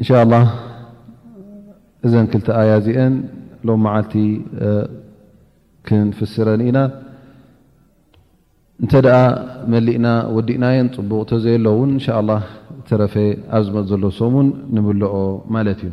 እንሻ ላ እዘን ክልተ ኣያ እዚአን ሎ መዓልቲ ክንፍስረን ኢና እንተ ደኣ መሊእና ወዲእናየን ፅቡቕ እተዘየሎ እውን እንሻ ላ ተረፈ ኣብ ዝመፅ ዘሎ ሰሙን ንምልኦ ማለት እዩ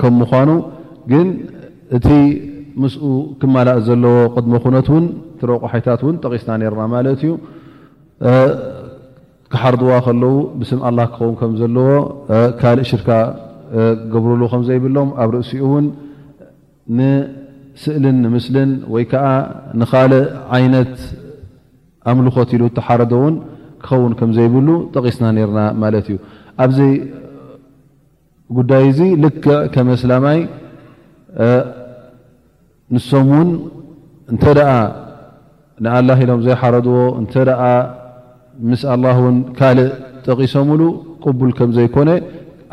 ከም ምዃኑ ግን እቲ ምስኡ ክማላእ ዘለዎ ቅድመ ኩነት ውን እቲ ረቑሒታት ውን ጠቒስና ነርና ማለት እዩ። ክሓርድዋ ከለዉ ብስም ኣላህ ክኸውን ከም ዘለዎ ካልእ ሽርካ ክገብርሉ ከም ዘይብሎም ኣብ ርእሲኡ ውን ንስእልን ንምስልን ወይ ከዓ ንኻልእ ዓይነት ኣምልኾት ኢሉ እተሓረደ ውን ክኸውን ከም ዘይብሉ ጠቒስና ነርና ማለት እዩ። ኣብዚ ጉዳይ እዚ ልክዕ ከም ኣስላማይ ንሶም እውን እንተ ንኣላህ ኢሎም ዘይሓረድዎ እንተ ምስ ኣላ ውን ካልእ ጠቂሶምሉ ቅቡል ከም ዘይኮነ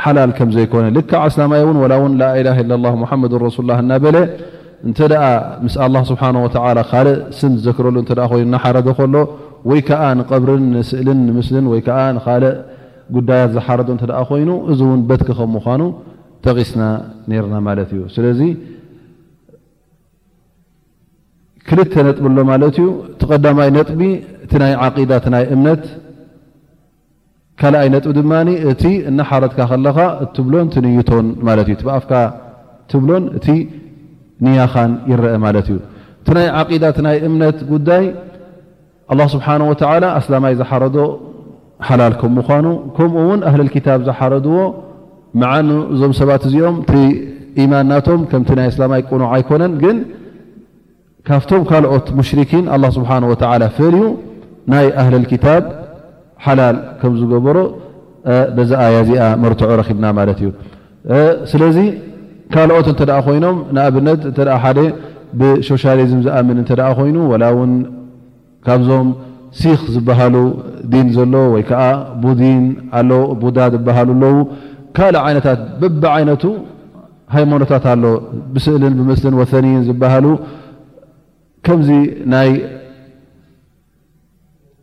ሓላል ከም ዘይኮነ ልክ ኣስላማይ እውን ላ ውን ላላ ላ ሙሓመድ ረሱላ እናበለ እንተ ምስ ኣላ ስብሓን ወተላ ካልእ ስም ዝዘክረሉ ኮይኑ እናሓረደ ከሎ ወይ ከዓ ንቀብርን ንስእልን ንምስልን ወይከዓ ንካልእ ጉዳያት ዝሓረዶ እንተ ኮይኑ እዚ እውን በትኪ ከም ምኳኑ ጠቒስና ነርና ማለት እዩ ስለዚ ክልተ ነጥቢ ኣሎ ማለት እዩ እቲ ቀዳማይ ነጥቢ እቲ ናይ ዓቂዳ እቲ ናይ እምነት ካልኣይ ነጥቢ ድማ እቲ እናሓረትካ ከለኻ እትብሎን ትንይቶን ማለት እዩ እቲ ብኣፍካ ትብሎን እቲ ንያኻን ይረአ ማለት እዩ እቲ ናይ ዓቂዳ እቲ ናይ እምነት ጉዳይ ኣላህ ስብሓን ወተዓላ ኣስላማይ ዝሓረዶ ሓላል ከም ምዃኑ ከምኡ እውን ኣህለል ክታብ ዝሓረድዎ መዓኑ እዞም ሰባት እዚኦም እቲ ኢማን ናቶም ከምቲ ናይ ኣስላማይ ቅኑዕ ኣይኮነን ግን ካብቶም ካልኦት ሙሽርኪን ኣላ ስብሓን ወተዓላ ፈልዩ ናይ ኣህለል ክታብ ሓላል ከም ዝገበሮ በዛ ኣያ እዚኣ መርትዖ ረኺብና ማለት እዩ ስለዚ ካልኦት እንተ ኮይኖም ንኣብነት እተ ሓደ ብሶሻሊዝም ዝኣምን እተ ኮይኑ ወላ ውን ካብዞም ሲክ ዝበሃሉ ዲን ዘሎ ወይ ከዓ ቡዲን ኣሎ ቡዳ ዝበሃሉ ኣለዉ ካልእ ዓይነታት በቢ ዓይነቱ ሃይማኖታት ኣሎ ብስእልን ብምስልን ወተንይን ዝበሃሉ ከምዚ ናይ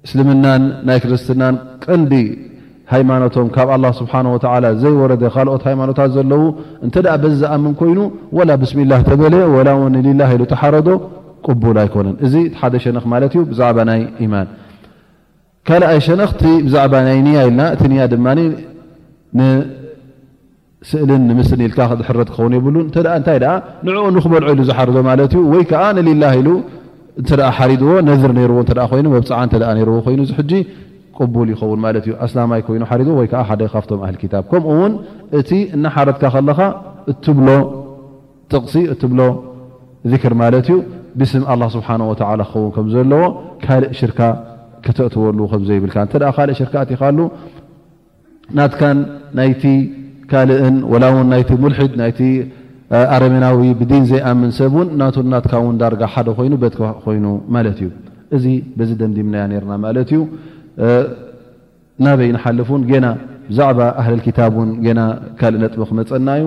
እስልምናን ናይ ክርስትናን ቀንዲ ሃይማኖቶም ካብ ኣላ ስብሓን ወተዓላ ዘይወረደ ካልኦት ሃይማኖታት ዘለዉ እንተ ደኣ በዚ ዝኣምን ኮይኑ ወላ ብስሚላህ ተበለ ወላ እውን ሊላህ ኢሉ ተሓረዶ ቅቡል ኣይኮነን እዚ እቲ ሓደ ሸነኽ ማለት እዩ ብዛዕባ ናይ ኢማን ካልኣይ ሸነኽ እቲ ብዛዕባ ናይ ንያ ኢልና እቲ ንያ ድማ ን ስእልን ንምስን ኢልካ ክድሕረት ክኸውን የብሉን። እንተ እንታይ ደኣ ንዕኡ ንክበልዖ ኢሉ ዝሓርዶ ማለት እዩ። ወይ ከኣ ንሊላህ ኢሉ እንተ ሓሪድዎ ነዝር ነይርዎ እንተ ኮይኑ መብጽዓ እንተ ነይርዎ ኮይኑ እዚ ሕጂ ቅቡል ይኸውን ማለት እዩ። ኣስላማይ ኮይኑ ሓሪድዎ ወይ ከኣ ሓደ ካብቶም ኣህል ክታብ። ከምኡ እውን እቲ እናሓረድካ ከለኻ እትብሎ ጥቕሲ እትብሎ ዚክር ማለት እዩ ብስም ኣላህ ስብሓነሁ ወተዓላ ክኸውን ከም ዘለዎ ካልእ ሽርካ ከተእትወሉ ከም ዘይብልካ። እንተ ካልእ ሽርካ ኣእቲኻሉ ናትካን ናይቲ ካልእን ወላ ውን ናይቲ ሙልሒድ ናይቲ ኣረሜናዊ ብዲን ዘይኣምን ሰብ ውን ናቱን ናትካ ውን ዳርጋ ሓደ ኮይኑ በትኪ ኮይኑ ማለት እዩ እዚ በዚ ደምዲምናያ ነርና ማለት እዩ ናበይ ንሓልፍ ውን ጌና ብዛዕባ ኣህለልኪታብ ውን ጌና ካልእ ነጥቢ ክመፀና እዩ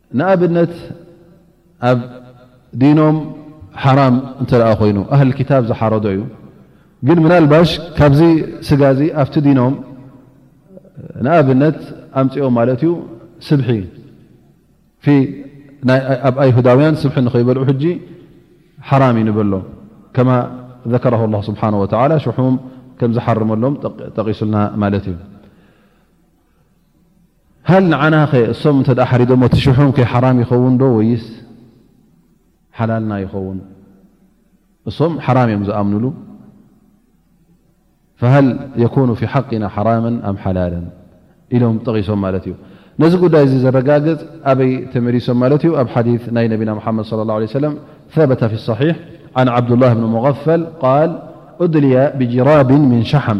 ንኣብነት ኣብ ዲኖም ሓራም እንተ ኮይኑ ኣህል ክታብ ዝሓረዶ እዩ ግን ምናልባሽ ካብዚ ስጋ እዚ ኣብቲ ዲኖም ንኣብነት ኣምፅኦም ማለት እዩ ስብሒ ኣብ ኣይሁዳውያን ስብሒ ንኸይበልዑ ሕጂ ሓራም እዩ ንበሎ ከማ ዘከረ ላ ስብሓ ወላ ሽሑም ከም ዝሓርመሎም ጠቂሱልና ማለት እዩ ሃል ንዓናኸ እሶም እንተ ሓሪዶሞ እቲ ሽሑን ከ ሓራም ይኸውንዶ ወይስ ሓላልና ይኸውን? እሶም ሓራም እዮም ዝኣምንሉ ፈሃል የኩኑ ፊ ሓቅና ሓራመ ኣም ሓላለን ኢሎም ጠቒሶም ማለት እዩ ነዚ ጉዳይ እዚ ዘረጋግፅ ኣበይ ተመሊሶም ማለት እዩ ኣብ ሓዲ ናይ ነቢና ሓመድ صለ ه ለ ሰለም በተ ፊ صሒሕ ዓን ዓብዱላህ ብን ሙغፈል ቃል እድልያ ብጅራብን ምን ሸሓም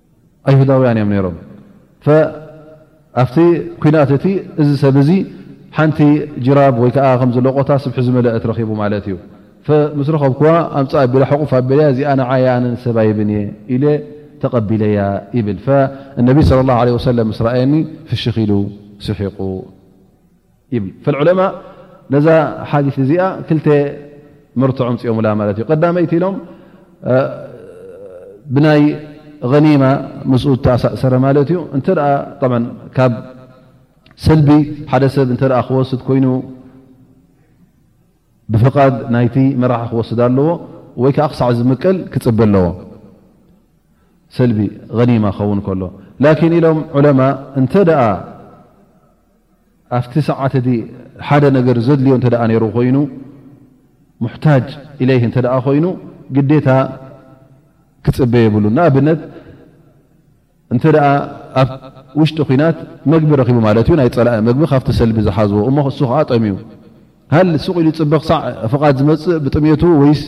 ኣይሁዳውያን እዮም ነይሮም። ኣብቲ ኲናት እቲ እዚ ሰብ እዚ ሓንቲ ጅራብ ወይ ከዓ ከምዚ ሎቖታ ስብሒ ዝመለአት ረኺቡ ማለት እዩ። ምስ ረኸብኩዋ ኣምፅእ ኣቢለ ሕቑፍ ኣቢለያ እዚኣ ንዓይ እያ ኣነ ንሰብ ኣይብን እየ ኢለ ተቐቢለያ ይብል። እነቢ ሰለላሁ ዓለይሂ ወሰለም ምስ ረኣየኒ ፍሽኽ ኢሉ ስሒቑ። ይብል ፈልዑለማ ነዛ ሓዲት እዚኣ ክልተ መርትዖ ኣምፅኦምላ ማለት እዩ ቀዳመይቲ ኢሎም ብናይ غኒማ ምስኡ ዝተኣሳእሰረ ማለት እዩ እንተ ካብ ሰልቢ ሓደ ሰብ እንተ ክወስድ ኮይኑ ብፍቓድ ናይቲ መራሒ ክወስድ ኣለዎ ወይ ከዓ ክሳዕ ዝምቅል ክፅበ ኣለዎ ሰልቢ غኒማ ክኸውን ከሎ ላኪን ኢሎም ዑለማ እንተ ኣብቲ ሰዓት እቲ ሓደ ነገር ዘድልዮ እንተ ነይሩ ኮይኑ ሙሕታጅ ኢለይህ እንተ ኮይኑ ግዴታ ክፅበ የብሉን ንኣብነት እንተ ኣብ ውሽጢ ኩናት መግቢ ረኪቡ ማለት እዩ ናይ ፀላኢ መግቢ ካብቲ ሰልቢ ዝሓዝዎ እሞ እሱ ከዓ ጠምዩ ሀል ሱቕ ኢሉ ይፅበ ክሳዕ ፍቓድ ዝመፅእ ብጥሜቱ ወይስ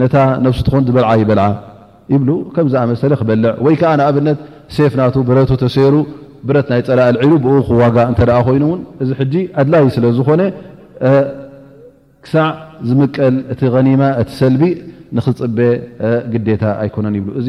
ነታ ነብሱ ትኾን ዝበልዓ ይበልዓ ይብሉ ከም ዝኣመሰለ ክበልዕ ወይ ከዓ ንኣብነት ሴፍ ናቱ ብረቱ ተሰይሩ ብረት ናይ ፀላኢ ኣልዒሉ ብኡ ክዋጋ እንተ ኮይኑ እውን እዚ ሕጂ ኣድላይ ስለ ዝኾነ ክሳዕ ዝምቀል እቲ ገኒማ እቲ ሰልቢ ንክፅበ ግዴታ ኣይኮነን ይብሉ እዚ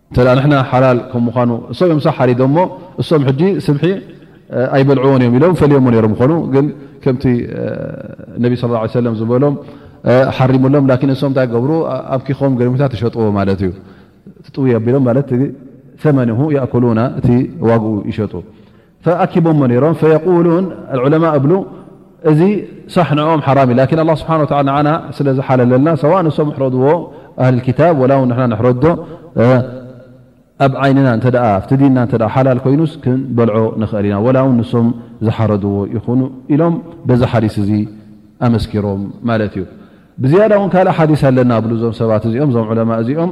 እንተ ንሕና ሓላል ከም ምዃኑ እሶም እዮም ሳ ሓሪዶሞ እሶም ሕጂ ስብሒ ኣይበልዕዎን እዮም ኢሎም ፈልዮሞ ነሮም ኾኑ ግን ከምቲ ነቢ ስ ላ ሰለም ዝበሎም ሓሪሙሎም ላኪን እሶም እንታይ ገብሩ ኣብ ኪኾም ገርምታት ይሸጥዎ ማለት እዩ ትጥውይ ኣቢሎም ማለት ሰመንሁ ይእክሉና እቲ ዋግኡ ይሸጡ ተኣኪቦሞ ነሮም ፈየቁሉን ዑለማ እብሉ እዚ ሳሕ ንኦም ሓራም እዩ ላኪን ኣላ ስብሓን ወላ ንዓና ስለ ዝሓለለልና ሰዋ ንሶም ሕረድዎ ኣህል ክታብ ወላ ውን ንሕና ንሕረዶ ኣብ ዓይንና እንተ ኣብቲ ዲንና እተ ሓላል ኮይኑስ ክንበልዖ ንኽእል ኢና ወላ እውን ንሶም ዝሓረድዎ ይኹኑ ኢሎም በዚ ሓዲስ እዚ ኣመስኪሮም ማለት እዩ ብዝያዳ እውን ካልእ ሓዲስ ኣለና ብሉ እዞም ሰባት እዚኦም እዞም ዑለማ እዚኦም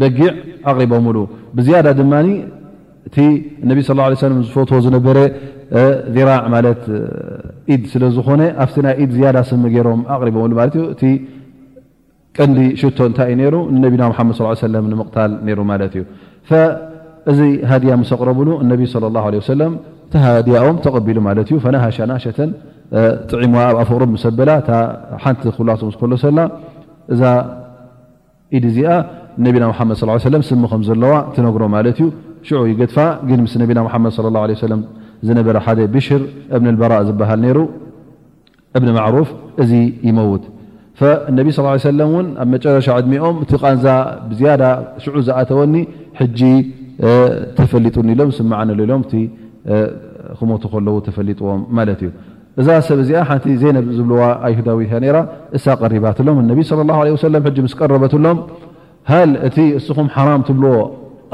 በጊዕ ኣቕሪቦምሉ። ብዝያዳ ድማ እቲ እነቢ ስ ላ ሰለም ዝፈትዎ ዝነበረ ዚራዕ ማለት ኢድ ስለ ዝኾነ ኣብቲ ናይ ኢድ ዝያዳ ስሚ ገይሮም ኣቕሪቦምሉ ማለት እዩ። እቲ ቀንዲ ሽቶ እንታይ እዩ ነይሩ ንነቢና ሓመድ ስ ሰለም ንምቕታል ነይሩ ማለት እዩ። እዚ ሃድያ ምስ ኣቕረብሉ እነቢ ለ ላ ለ ሰለም እቲ ሃድያኦም ተቐቢሉ ማለት እዩ። ፈናሃሻ ናሸተን ጥዒምዋ ኣብኣ ፍቕርብ ምሰበላ እታ ሓንቲ ክብላቶ ምስ ከለሰላ እዛ ኢድ እዚኣ ንነቢና ሙሓመድ ስ ሰለም ስሚ ከም ዘለዋ ትነግሮ ማለት እዩ ሽዑ ይገድፋ ግን ምስ ነቢና ሙሓመድ ስ ላ ለ ሰለም ዝነበረ ሓደ ብሽር እብኒ ኣልበራእ ዝበሃል ነይሩ እብኒ ማዕሩፍ እዚ ይመውት ፈእነቢ ስ ሰለም እውን ኣብ መጨረሻ ዕድሚኦም እቲ ቃንዛ ብዝያዳ ሽዑ ዝኣተወኒ ሕጂ ተፈሊጡኒ ኢሎም ስምዓኒ ሌሎም እቲ ክሞቱ ከለዉ ተፈሊጥዎም ማለት እዩ እዛ ሰብ እዚኣ ሓንቲ ዘይነብ ዝብልዋ ኣይሁዳዊት እያ ነራ እሳ ቀሪባትሎም እነቢ صለ ላه ለ ወሰለም ሕጂ ምስ ቀረበትሎም ሃል እቲ እስኹም ሓራም ትብልዎ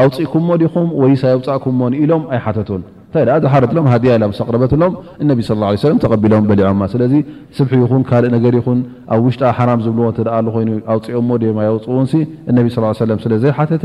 ኣውፅእኩምሞ ዲኹም ወይስ ኣይውፃእኩምሞን ኢሎም ኣይሓተቱን እንታይ ደኣ ዝሓረትሎም ሃድያ ኢላ ምስ ኣቕረበትሎም እነቢ ስለ ላ ሰለም ተቐቢሎም በሊዖማ ስለዚ ስብሒ ይኹን ካልእ ነገር ይኹን ኣብ ውሽጣ ሓራም ዝብልዎ እንተ ኣ ኮይኑ ኣውፅኦሞ ድም ኣየውፅኡንሲ እነቢ ስ ሰለም ስለ ዘይሓተተ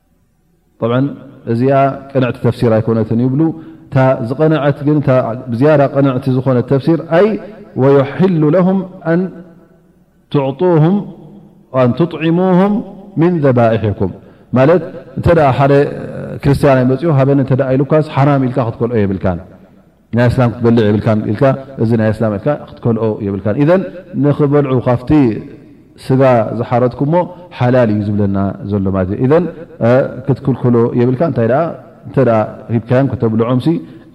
ጠብዓ እዚኣ ቅንዕቲ ተፍሲር ኣይኮነትን ይብሉ እታ ዝቐነዐት ግን ብዝያዳ ቅንዕቲ ዝኾነት ተፍሲር ኣይ ወዩሒሉ ለሁም ኣን ትዕጡሁም ኣን ትጥዒሙሁም ምን ዘባኢሕኩም ማለት እንተ ሓደ ክርስትያን ኣይመፅኡ ሃበኒ እተ ኢሉካስ ሓራም ኢልካ ክትከልኦ የብልካን ናይ ኣስላም ክትበልዕ የብልካን ኢልካ እዚ ናይ ኣስላም ኢልካ ክትከልኦ የብልካን ኢዘን ንክበልዑ ካብቲ ስጋ ዝሓረድኩሞ ሓላል እዩ ዝብለና ዘሎ ማለት እዩ ኢዘን ክትክልከሎ የብልካ እንታይ ደኣ እንተ ሂብካዮም ከተብልዖምሲ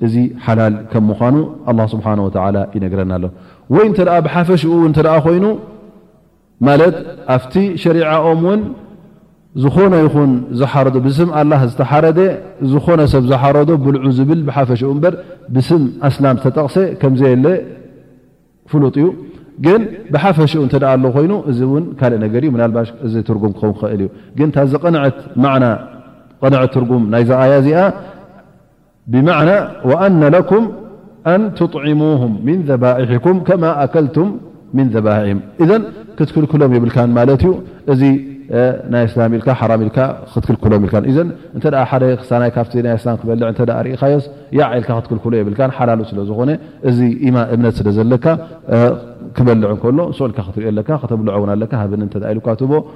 እዚ ሓላል ከም ምዃኑ ኣላ ስብሓን ወተላ ይነግረና ኣሎ ወይ እንተ ብሓፈሽኡ እውን እንተ ኮይኑ ማለት ኣብቲ ሸሪዓኦም እውን ዝኾነ ይኹን ዝሓረዶ ብስም ኣላህ ዝተሓረደ ዝኾነ ሰብ ዝሓረዶ ብልዑ ዝብል ብሓፈሽኡ እምበር ብስም ኣስላም ዝተጠቕሰ ከምዘየለ ፍሉጥ እዩ ግን ብሓፈሽኡ እንተ ኣሎ ኮይኑ እዚ እውን ካልእ ነገር እዩ ምናልባሽ እዚ ትርጉም ክኸውን ክኽእል እዩ ግን እታ ዝቕንዐት ማዕና ቕንዐት ትርጉም ናይዛ ኣያ እዚኣ ብማዕና ወኣነ ለኩም ኣን ትጥዒሙሁም ምን ዘባኢሕኩም ከማ ኣከልቱም ምን ዘባኢሕም እዘን ክትክልክሎም የብልካን ማለት እዩ እዚ ናይ እስላም ኢልካ ሓራም ኢልካ ክትክልክሎም ኢልካ እዘን እንተ ሓደ ክስታናይ ካብቲ ናይ እስላም ክበልዕ እንተ ርእኻዮስ ያዕ ኢልካ ክትክልክሎ የብልካን ሓላሉ ስለ ዝኾነ እዚ ኢማ እምነት ስለ ዘለካ ክበልዕ እንከሎ ሶልካ ክትሪኦ ኣለካ ከተብልዖ እውን ኣለካ ሃብኒ እንተ ኢሉካ ትቦ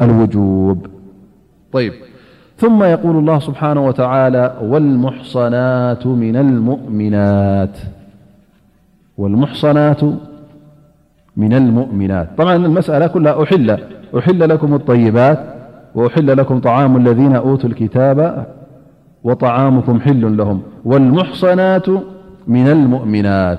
الوجوبيب ثم يقول الله سبحانه وتعالى والمحصنات من المؤمنات طبعا المسألة كلها أحل أحل لكم الطيبات وأحل لكم طعام الذين أوتوا الكتاب وطعامكم حل لهم والمحصنات من المؤمنات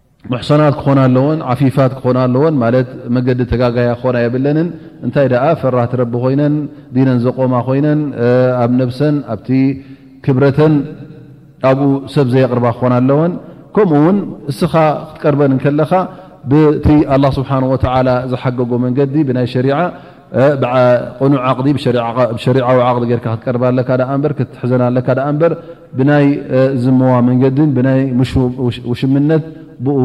ሙሕሰናት ክኾና ኣለወን ዓፊፋት ክኾና ኣለወን ማለት መገዲ ተጋጋያ ክኾና የብለንን እንታይ ደኣ ፈራህቲ ረቢ ኮይነን ዲነን ዘቆማ ኮይነን ኣብ ነብሰን ኣብቲ ክብረተን ኣብኡ ሰብ ዘየቕርባ ክኾና ኣለወን ከምኡ እውን እስኻ ክትቀርበን እንከለኻ ብቲ ኣላ ስብሓን ወተዓላ ዝሓገጎ መንገዲ ብናይ ሸሪዓ ብቕኑዕ ዓቕዲ ብሸሪዓዊ ዓቕዲ ጌርካ ክትቀርብ ኣለካ ደኣ እምበር ክትሕዘን ኣለካ ደኣ እምበር ብናይ ዝምዋ መንገድን ብናይ ውሽምነት ብኡ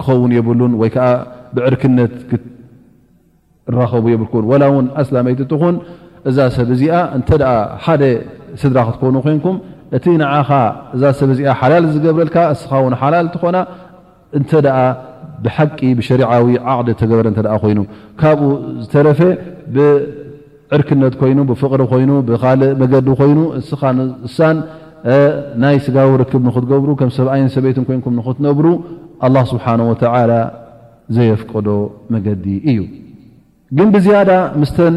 ክኸውን የብሉን ወይ ከዓ ብዕርክነት ክትራኸቡ የብልኩን ወላ እውን ኣስላመይቲ ትኹን እዛ ሰብ እዚኣ እንተ ሓደ ስድራ ክትኮኑ ኮንኩም እቲ ንዓኻ እዛ ሰብ እዚኣ ሓላል ዝገብረልካ እስኻ ውን ሓላል ትኾና እንተ ብሓቂ ብሸሪዓዊ ዓቕዲ ተገበረ እተ ኮይኑ ካብኡ ዝተረፈ ብዕርክነት ኮይኑ ብፍቕሪ ኮይኑ ብካልእ መገዲ ኮይኑ እስኻ ንሳን ናይ ስጋዊ ርክብ ንክትገብሩ ከም ሰብኣይን ሰበይትን ኮንኩም ንክትነብሩ ኣላ ስብሓን ወተላ ዘየፍቀዶ መገዲ እዩ ግን ብዝያዳ ምስተን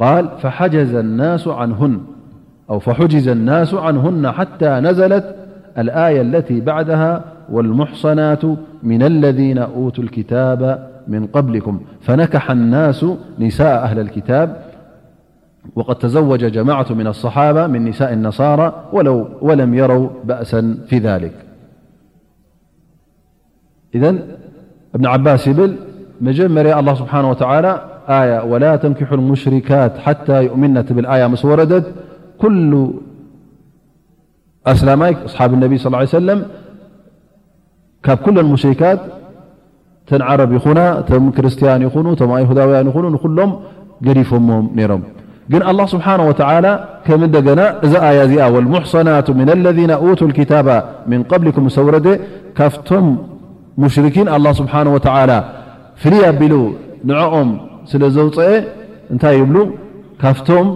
قال أو فحجز الناس عنهن حتى نزلت الآية التي بعدها والمحصنات من الذين أوتوا الكتاب من قبلكم فنكح الناس نساء أهل الكتاب وقد تزوج جماعة من الصحابة من نساء النصارى ولم يروا بأسا في ذلك إذن ابن عباس يبل مجمر الله سبحانه وتعالى ية ولا تنكح المشركات حتى يؤمنت بالآية مس وردت كل أسلاميك أصحاب النبي صلى اله عليه وسلم ك كل المشركات تن عرب خنا كرستيان خنوهداويانينولهم جريفم نر ግን ኣላህ ስብሓን ወተዓላ ከም እንደገና እዛ ኣያ እዚኣ ወልሙሕሰናቱ ምና ኣለዚነ ኡቱ ልክታባ ምን ቀብሊኩም ምስ ኣውረደ ካብቶም ሙሽርኪን ኣላ ስብሓን ወተዓላ ፍልይ ኣቢሉ ንዕኦም ስለ ዘውፀአ እንታይ ይብሉ ካብቶም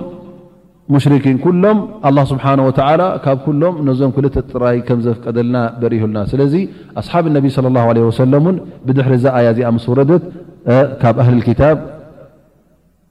ሙሽርኪን ኩሎም ኣላ ስብሓን ወተዓላ ካብ ኩሎም ነዞም ክልተ ጥራይ ከም ዘፍቀደልና በሪሁልና ስለዚ ኣስሓብ ነቢ ስለ ላሁ ለ ወሰለም እውን ብድሕሪ እዛ ኣያ እዚኣ ምስ ውረደት ካብ ኣህሊ ልክታብ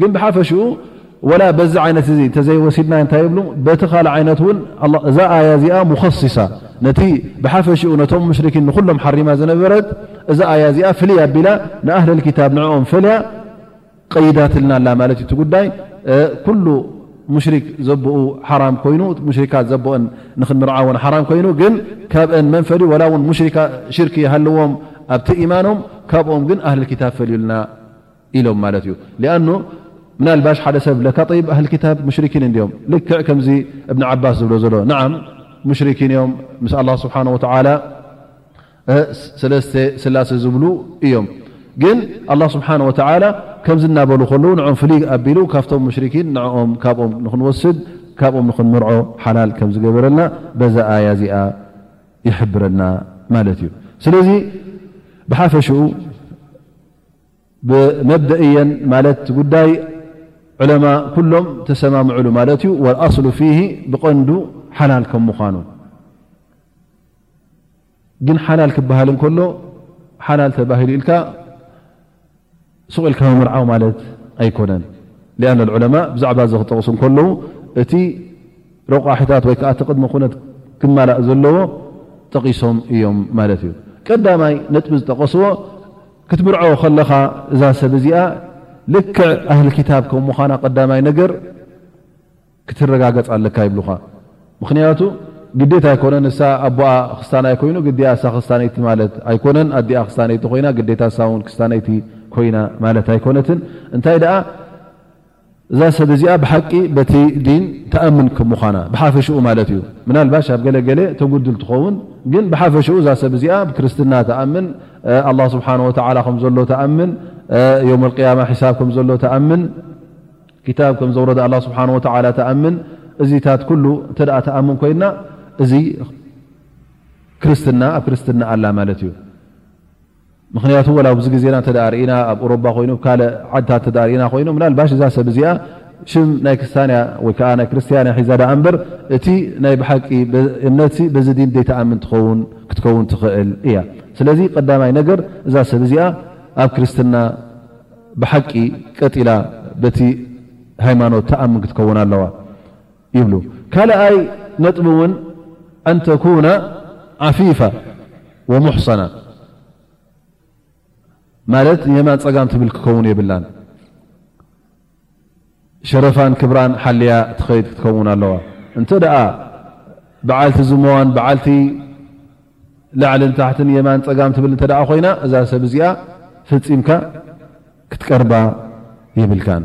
ግን ብሓፈሽኡ ወላ በዚ ዓይነት እዚ እንተዘይወሲድና እንታይ ይብሉ በቲ ካልእ ዓይነት እውን እዛ ኣያ እዚኣ ሙኸሲሳ ነቲ ብሓፈሽኡ ነቶም ሙሽርኪን ንኹሎም ሓሪማ ዝነበረት እዛ ኣያ እዚኣ ፍልይ ኣቢላ ንኣህለል ክታብ ንዕኦም ፈልያ ቀይዳትልና ኣላ ማለት እዩ እቲ ጉዳይ ኩሉ ሙሽሪክ ዘቦኡ ሓራም ኮይኑ ሙሽሪካት ዘቦአን ንክንርዓወን ሓራም ኮይኑ ግን ካብአን መን ፈልዩ ወላ እውን ሙሽሪካ ሽርክ ይሃልዎም ኣብቲ ኢማኖም ካብኦም ግን ኣህልልክታብ ፈልዩልና ኢሎም ማለት እዩ ሊኣኑ ምናልባሽ ሓደ ሰብ ለካ ጠይብ ኣህል ክታብ ሙሽርኪን እንድዮም ልክዕ ከምዚ እብኒ ዓባስ ዝብሎ ዘሎ ንዓም ሙሽርኪን እዮም ምስ ኣላ ስብሓን ወተዓላ ሰለስተ ስላሴ ዝብሉ እዮም ግን ኣላ ስብሓን ወተዓላ ከምዚ እናበሉ ከለዉ ንኦም ፍልይ ኣቢሉ ካብቶም ሙሽርኪን ንኦም ካብኦም ንክንወስድ ካብኦም ንክንምርዖ ሓላል ከም ዝገበረልና በዛ ኣያ እዚኣ ይሕብረና ማለት እዩ ስለዚ ብሓፈሽኡ ብመብደእየን ማለት ጉዳይ ዑለማ ኩሎም ተሰማምዕሉ ማለት እዩ ወኣስሉ ፊሂ ብቐንዱ ሓላል ከም ምዃኑ ግን ሓላል ክበሃል እንከሎ ሓላል ተባሂሉ ኢልካ ሱቕኢልካ ምምርዓው ማለት ኣይኮነን ኣን ዑለማ ብዛዕባ እዚ ክጠቕሱ እንከለዉ እቲ ረቋሒታት ወይ ከኣ እቲ ቅድመ ኩነት ክማላእ ዘለዎ ጠቒሶም እዮም ማለት እዩ። ቀዳማይ ነጥቢ ዝጠቐስዎ ክትምርዖ ከለኻ እዛ ሰብ እዚኣ ልክዕ ኣህሊ ክታብ ከም ምዃና ቀዳማይ ነገር ክትረጋገጽ ኣለካ ይብሉኻ። ምኽንያቱ ግዴታ ኣይኮነን ንሳ ኣቦኣ ክስታናይ ኮይኑ ግዲኣ እሳ ክስታነይቲ ማለት ኣይኮነን፣ ኣዲኣ ክስታነይቲ ኮይና ግዴታ እሳ እውን ክስታነይቲ ኮይና ማለት ኣይኮነትን፣ እንታይ ደኣ እዛ ሰብ እዚኣ ብሓቂ በቲ ዲን ትኣምን ከም ምዃና ብሓፈሽኡ ማለት እዩ ምናልባሽ ኣብ ገለ ገለ ተጉድል ትኸውን ግን ብሓፈሽኡ እዛ ሰብ እዚኣ ብ ክርስትና ትኣምን ኣላ ስብሓን ወተላ ከም ዘሎ ትኣምን ዮም ቅያማ ሒሳብ ከም ዘሎ ትኣምን ክታብ ከም ዘውረደ ኣላ ስብሓን ወተላ ትኣምን እዚታት ኩሉ እንተ ትኣምን ኮይና እዚ ክርስትና ኣብ ክርስትና ኣላ ማለት እዩ ምክንያቱ ወላ ኣብዚ ግዜና እተ ርእና ኣብ ኡሮባ ኮይኑ ካእ ዓድታት እተ ርእና ኮይኑ ምናልባሽ እዛ ሰብ እዚኣ ሽም ናይ ክስታንያ ወይከዓ ናይ ክርስትያንያ ሒዛ ዳኣ እምበር እቲ ናይ ብሓቂ እምነት በዚ ዲን ዘይተኣምን ትኸውን ክትከውን ትኽእል እያ ስለዚ ቀዳማይ ነገር እዛ ሰብ እዚኣ ኣብ ክርስትና ብሓቂ ቀጢላ በቲ ሃይማኖት ተኣምን ክትከውን ኣለዋ ይብሉ። ካልኣይ ነጥቢ ውን ኣን ተኩነ ዓፊፋ ወሙሕሰና ማለት ንየማን ፀጋም ትብል ክከውን የብላን ሸረፋን ክብራን ሓልያ ትኸይድ ክትከውን ኣለዋ እንተ ደኣ በዓልቲ ዝሞዋን በዓልቲ ላዕልን ታሕትን የማን ፀጋም ትብል እተ ኮይና እዛ ሰብ እዚኣ ፈፂምካ ክትቀርባ የብልካን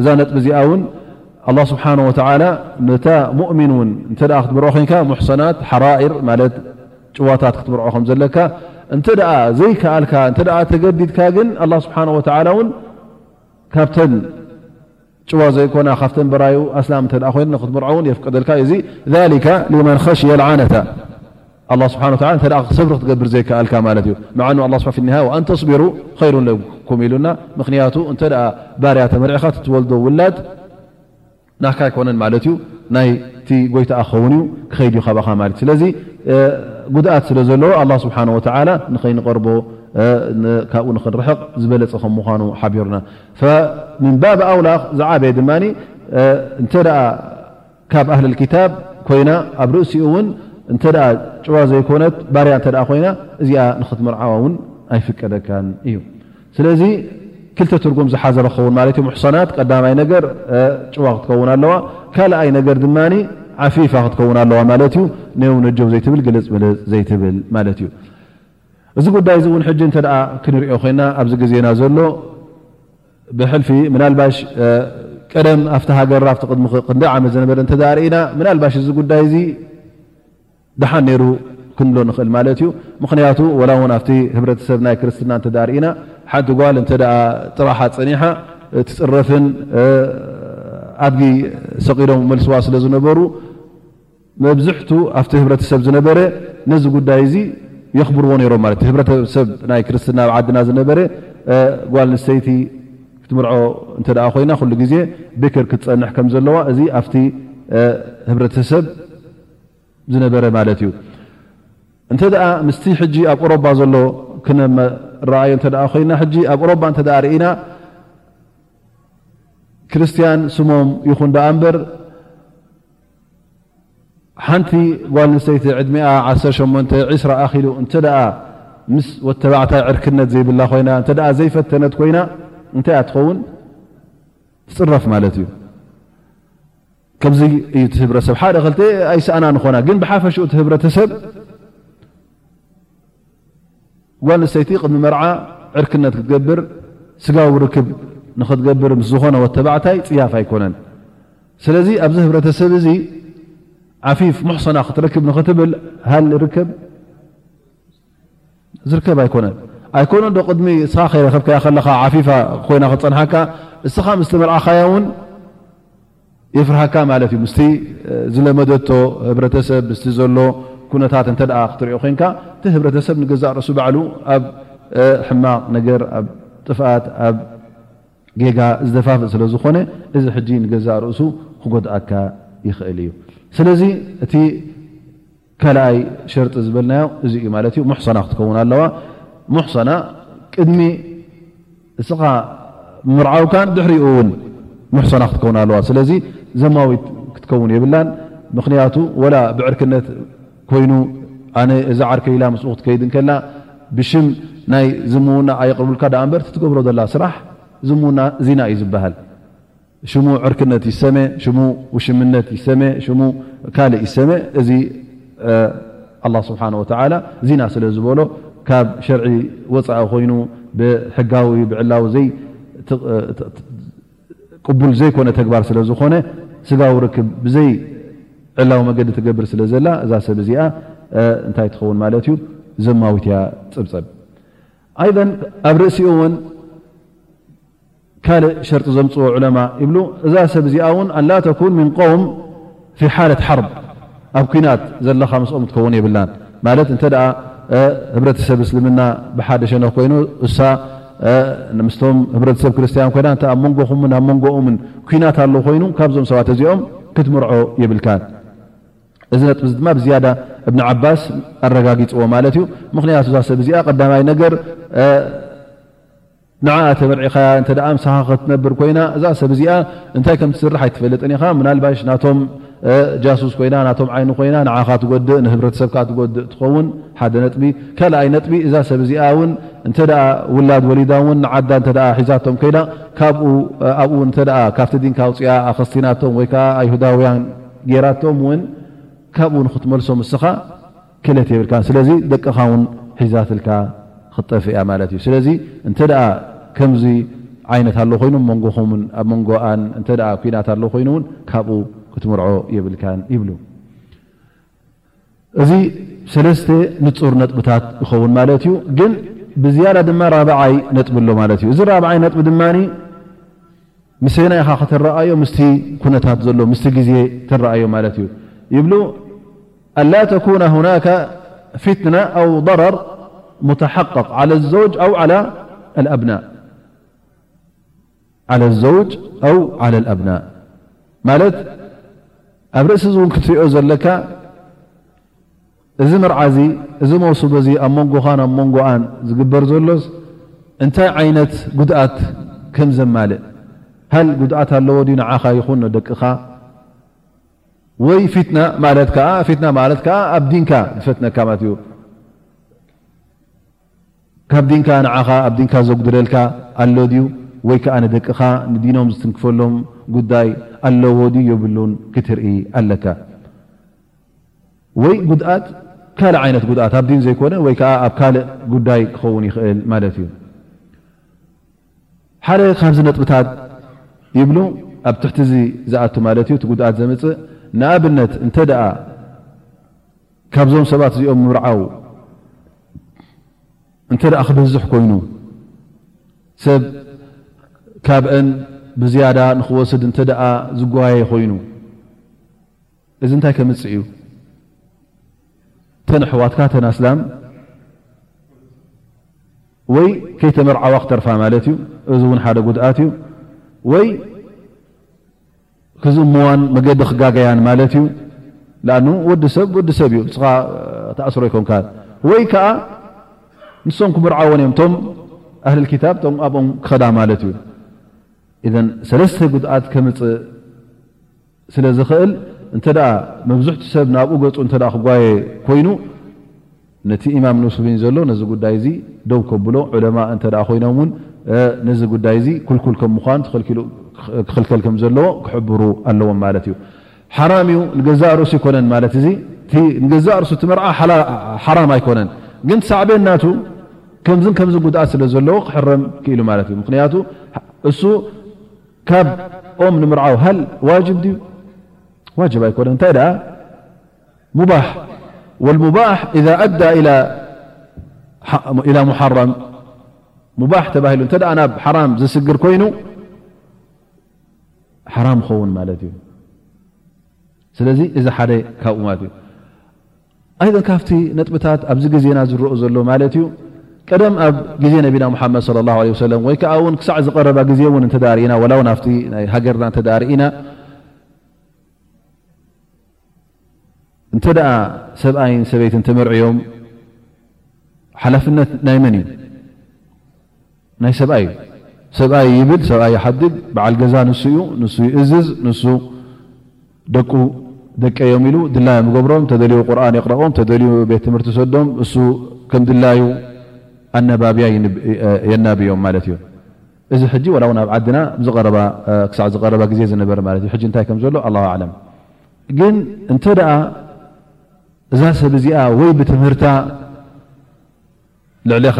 እዛ ነጥቢ እዚኣ ውን ኣላህ ስብሓን ወተዓላ ነታ ሙእሚን ውን እንተ ክትምርዖ ኮንካ ሙሕሰናት ሓራኢር ማለት ጭዋታት ክትምርዖ ከም ዘለካ እንተ ዘይከኣልካ እተ ተገዲድካ ግን ኣላ ስብሓን ወተዓላ እውን ካብተን ጭዋ ዘይኮና ካብተን በራዩ ኣስላም እተ ኮይን ክትምርዖ ውን የፍቀደልካ እዚ ሊመን ኸሽየ ዓነታ ኣላህ ስብሓን ወተዓላ እንተ ደኣ ክትሰብሪ ክትገብር ዘይከኣልካ ማለት እዩ። መዓኑ ኣላህ ስብሓን ፊኒሃያ ወኣን ተስቢሩ ኸይሩን ለኩም ኢሉና። ምኽንያቱ እንተ ደኣ ባርያ ተመርዕኻ እቲ ትወልዶ ውላድ ናካ ኣይኮነን ማለት እዩ። ናይቲ ጎይታኣ ክኸውን እዩ፣ ክኸይድ እዩ ካባኻ ማለት እዩ። ስለዚ ጉድኣት ስለ ዘለዎ ኣላህ ስብሓን ወተዓላ ንኸይንቐርቦ ካብኡ ንኽንርሕቕ ዝበለጸ ከም ምዃኑ ሓቢሩና። ፈምን ባብ ኣውላ ዝዓበየ ድማ እንተ ደኣ ካብ ኣህል ክታብ ኮይና ኣብ ርእሲኡ ውን እንተ ጭዋ ዘይኮነት ባርያ እተ ኮይና እዚኣ ንክትምርዓዋ ውን ኣይፍቀደካን እዩ ስለዚ ክልተ ትርጉም ዝሓዘ ክኸውን ማለት ዩ ሙሕሰናት ቀዳማይ ነገር ጭዋ ክትከውን ኣለዋ ካልኣይ ነገር ድማ ዓፊፋ ክትከውን ኣለዋ ማለት እዩ ነው ነጀው ዘይትብል ግልፅ ምልፅ ዘይትብል ማለት እዩ እዚ ጉዳይ እዚ እውን ሕጂ እተ ክንሪኦ ኮይና ኣብዚ ግዜና ዘሎ ብሕልፊ ምናልባሽ ቀደም ኣብቲ ሃገር ኣብቲ ቅድሚ ክንደይ ዓመት ዝነበረ እንተ ርእና ምናልባሽ እዚ ጉዳይ እዚ ደሓን ነይሩ ክንብሎ ንኽእል ማለት እዩ ምኽንያቱ ወላ እውን ኣብቲ ህብረተሰብ ናይ ክርስትና እንተ ርእና ሓንቲ ጓል እንተ ጥባሓ ፀኒሓ ትፅረፍን ኣድጊ ሰቒሎም መልስዋ ስለ ዝነበሩ መብዝሕቱ ኣብቲ ህብረተሰብ ዝነበረ ነዚ ጉዳይ እዚ የኽብርዎ ነይሮም ማለት እዩ። ህብረተሰብ ናይ ክርስትና ኣብ ዓድና ዝነበረ ጓል ኣንስተይቲ ክትምርዖ እንተ ኮይና ኩሉ ግዜ ብክር ክትፀንሕ ከም ዘለዋ እዚ ኣብቲ ህብረተሰብ ዝነበረ ማለት እዩ። እንተ ምስቲ ሕጂ ኣብ ኦሮባ ዘሎ ክነረኣዮ እተ ኮይና ሕጂ ኣብ ኦሮባ እተ ርኢና ክርስትያን ስሞም ይኹን ደኣ እምበር ሓንቲ ጓል ኣንስተይቲ ዕድሚኣ ዓሰርተ ሸሞንተ፣ ዕስራ ኣኺሉ እንተ ደኣ ምስ ወድ ተባዕታይ ዕርክነት ዘይብላ ኮይና፣ እንተ ደኣ ዘይፈተነት ኮይና እንታይ እያ ትኸውን? ትጽረፍ ማለት እዩ። ከምዚ እዩ እቲ ህብረተሰብ። ሓደ ክልተ ኣይሰኣና ንኾና፣ ግን ብሓፈሽኡ እቲ ህብረተሰብ ጓል ኣንስተይቲ ቅድሚ መርዓ ዕርክነት ክትገብር ስጋዊ ርክብ ንክትገብር ምስ ዝኾነ ወተባዕታይ ፅያፍ ኣይኮነን። ስለዚ ኣብዚ ህብረተሰብ እዚ ዓፊፍ ሙሕሰና ክትረክብ ንክትብል ሃል ርከብ ዝርከብ ኣይኮነን። ኣይኮነ ዶ ቅድሚ እስኻ ከይረከብካያ ከለኻ ዓፊፋ ኮይና ክትፀንሓካ እስኻ ምስ ተመርዓኻያ እውን የፍርሃካ ማለት እዩ ምስቲ ዝለመደቶ ህብረተሰብ ምስቲ ዘሎ ኩነታት እንተ ክትሪኦ ኮንካ እቲ ህብረተሰብ ንገዛእ ርእሱ ባዕሉ ኣብ ሕማቕ ነገር ኣብ ጥፍኣት ኣብ ጌጋ ዝደፋፍእ ስለ ዝኾነ እዚ ሕጂ ንገዛእ ርእሱ ክጎድኣካ ይኽእል እዩ ስለዚ እቲ ካልኣይ ሸርጢ ዝበልናዮ እዚ እዩ ማለት እዩ ሙሕሰና ክትከውን ኣለዋ ሙሕሰና ቅድሚ እስኻ ምርዓውካን ድሕሪኡ እውን ሙሕሰና ክትከውን ኣለዋ ስለዚ ዘማዊት ክትከውን የብላን ምክንያቱ ወላ ብዕርክነት ኮይኑ ኣነ እዛ ዓርከይላ ምስ ክትከይድ ከላ ብሽም ናይ ዝምውና ኣይቕርብልካ ዳኣ እበር ትገብሮ ዘላ ስራሕ ዝምውና ዚና እዩ ዝበሃል ሽሙ ዕርክነት ይሰመ ሽሙ ውሽምነት ይሰመ ሽሙ ካልእ ይሰመ እዚ ኣላ ስብሓን ወተዓላ ዚና ስለ ዝበሎ ካብ ሸርዒ ወፃኢ ኮይኑ ብሕጋዊ ብዕላዊ ዘይ ቅቡል ዘይኮነ ተግባር ስለ ዝኾነ ስጋዊ ርክብ ብዘይ ዕላዊ መገዲ ትገብር ስለ ዘላ እዛ ሰብ እዚኣ እንታይ ትኸውን ማለት እዩ ዘማዊት እያ ፅብፀብ ኣይን ኣብ ርእሲኡ እውን ካልእ ሸርጢ ዘምጽዎ ዑለማ ይብሉ እዛ ሰብ እዚኣ ውን ኣላ ተኩን ምን ቆውም ፊ ሓለት ሓርብ ኣብ ኩናት ዘለኻ ምስኦም ክትከውን የብላን ማለት እንተ ህብረተሰብ እስልምና ብሓደ ሸነኽ ኮይኑ እሳ ምስቶም ህብረተሰብ ክርስትያን ኮይና እተ ኣብ መንጎኹምን ኣብ መንጎኡምን ኩናት ኣሎ ኮይኑ ካብዞም ሰባት እዚኦም ክትምርዖ የብልካን እዚ ነጥብ እዚ ድማ ብዝያዳ እብኒ ዓባስ ኣረጋጊፅዎ ማለት እዩ ምክንያቱ እዛ ሰብ እዚኣ ቀዳማይ ነገር ንዓኣ ተመርዒኻያ እንተ ምሳኻ ክትነብር ኮይና እዛ ሰብ እዚኣ እንታይ ከም ትስርሕ ኣይትፈልጥን ኢኻ ምናልባሽ ናቶም ጃሱስ ኮይና ናቶም ዓይኒ ኮይና ንዓኻ ትጎድእ ንህብረተሰብካ ትጎድእ ትኸውን ሓደ ነጥቢ ካልኣይ ነጥቢ እዛ ሰብ እዚኣ እውን እንተ ውላድ ወሊዳ እውን ንዓዳ እተ ሒዛቶም ኮይና ካብኡ ኣብኡ እተ ካብቲ ዲንካ ኣውፅኣ ኣኸስቲናቶም ወይከዓ ኣይሁዳውያን ጌራቶም እውን ካብኡ ንክትመልሶም እስኻ ክለት የብልካን ስለዚ ደቅኻ ውን ሒዛትልካ ክትጠፍእ እያ ማለት እዩ ስለዚ እንተ ከምዚ ዓይነት ኣሎ ኮይኑ መንጎኹምን ኣብ መንጎኣን እተ ኩናት ኣሎ ኮይኑ ውን ካብኡ ክትምርዖ የብልካን ይብሉ እዚ ሰለስተ ንፁር ነጥብታት ይኸውን ማለት እዩ ግን ብዝያዳ ድማ ራብዓይ ነጥቢ ኣሎ ማለት እዩ እዚ ራብዓይ ነጥቢ ድማ ምሰና ኢኻ ክትረኣዮ ምስ ኩነታት ዘሎ ምስ ግዜ ትረኣዮ ማለት እዩ ይብሉ ኣላ ተኩነ ሁናከ ፊትና ኣው ضረር ሙተሓቀቅ ዓለ ዘውጅ ኣው ኣኣብናእ ዓለ ዘውጅ ኣው ዓለ ኣብናእ ማለት ኣብ ርእሲ እዚ እውን ክትሪኦ ዘለካ እዚ መርዓ እዚ እዚ መውሱበ እዚ ኣብ መንጎኻን ኣብ መንጎኣን ዝግበር ዘሎስ እንታይ ዓይነት ጉድኣት ከም ዘማልእ ሃል ጉድኣት ኣለዎ ድዩ ንዓኻ ይኹን ንደቅኻ ወይ ፊትና ማለት ከኣ ፊትና ማለት ከኣ ኣብ ዲንካ ዝፈትነካ ማለት እዩ ካብ ዲንካ ንዓኻ ኣብ ዲንካ ዘጉድለልካ ኣሎ ድዩ ወይ ከዓ ንደቅኻ ንዲኖም ዝትንክፈሎም ጉዳይ ኣለዎ ድዩ የብሉን ክትርኢ ኣለካ ወይ ጉድኣት ካልእ ዓይነት ጉድኣት ኣብ ዲን ዘይኮነ ወይ ከዓ ኣብ ካልእ ጉዳይ ክኸውን ይኽእል ማለት እዩ ሓደ ካብዚ ነጥብታት ይብሉ ኣብ ትሕቲ እዚ ዝኣቱ ማለት እዩ እቲ ጉድኣት ዘምፅእ ንኣብነት እንተ ካብዞም ሰባት እዚኦም ምብርዓው እንተ ክብዝሕ ኮይኑ ሰብ ካብአን ብዝያዳ ንክወስድ እንተ ዝጓየ ኮይኑ እዚ እንታይ ከምጽእ እዩ እተን ኣሕዋትካ እተን ኣስላም ወይ ከይተመርዓዋ ክተርፋ ማለት እዩ እዚ እውን ሓደ ጉድኣት እዩ ወይ ክዝምዋን መገዲ ክጋገያን ማለት እዩ ኣ ወዲ ሰብ ወዲ ሰብ እዩ ንስኻ ተኣስሮ ይኮንካ ወይ ከዓ ንሶም ክምርዓዎን እዮም እቶም ኣህሊ ክታብ ቶም ኣብኦም ክኸዳ ማለት እዩ እዘ ሰለስተ ጉድኣት ከምፅእ ስለ ዝኽእል እንተ መብዝሕቱ ሰብ ናብኡ ገጹ እንተ ክጓየ ኮይኑ ነቲ ኢማም ንስቢን ዘሎ ነዚ ጉዳይ እዚ ደው ከብሎ ዑለማእ እንተ ኮይኖም እውን ነዚ ጉዳይ እዚ ኩልኩል ከም ምዃኑ ተኸልኪሉ ክኽልከል ከም ዘለዎ ክሕብሩ ኣለዎም ማለት እዩ ሓራም እዩ ንገዛእ ርእሱ ይኮነን ማለት እዚ እቲ ንገዛእ ርእሱ እቲ መርዓ ሓራም ኣይኮነን ግን ሳዕቤን ናቱ ከምዝን ከምዚ ጉድኣት ስለ ዘለዎ ክሕረም ክኢሉ ማለት እዩ ምክንያቱ እሱ ካብ ኦም ንምርዓው ሃል ዋጅብ ድዩ ዋጅብ ኣይኮነን እንታይ ደኣ ሙባሕ ወልሙባሕ ኢዛ ኣዳ ኢላ ሙሓራም ሙባሕ ተባሂሉ እንተ ናብ ሓራም ዘስግር ኮይኑ ሓራም ኸውን ማለት እዩ ስለዚ እዚ ሓደ ካብኡ ማለት እዩ ኣይደን ካብቲ ነጥብታት ኣብዚ ግዜና ዝረኡ ዘሎ ማለት እዩ ቀደም ኣብ ግዜ ነቢና ሙሓመድ صለ ላه ለ ሰለም ወይ ከዓ ውን ክሳዕ ዝቐረባ ግዜ እውን እንተዳርኢና ወላ ውን ኣብቲ ናይ ሃገርና እተዳርኢና እንተ ደኣ ሰብኣይን ሰበይትን ተመርዕዮም ሓላፍነት ናይ መን እዩ ናይ ሰብኣይ እዩ ሰብኣይ ይብል ሰብኣይ ይሓድግ በዓል ገዛ ንሱ እዩ ንሱ ይእዝዝ ንሱ ደቁ ደቀ ዮም ኢሉ ድላዮም ይገብሮም ተደልዩ ቁርን የቕረቦም ተደልዩ ቤት ትምህርቲ ሰዶም እሱ ከም ድላዩ ኣነባብያ የናብዮም ማለት እዩ እዚ ሕጂ ዋላ ውን ኣብ ዓድና ክሳዕ ዝቀረባ ግዜ ዝነበረ ማለት እዩ ሕጂ እንታይ ከም ዘሎ ኣላ ኣለም ግን እንተ ደኣ እዛ ሰብ እዚኣ ወይ ብትምህርታ ልዕሌኻ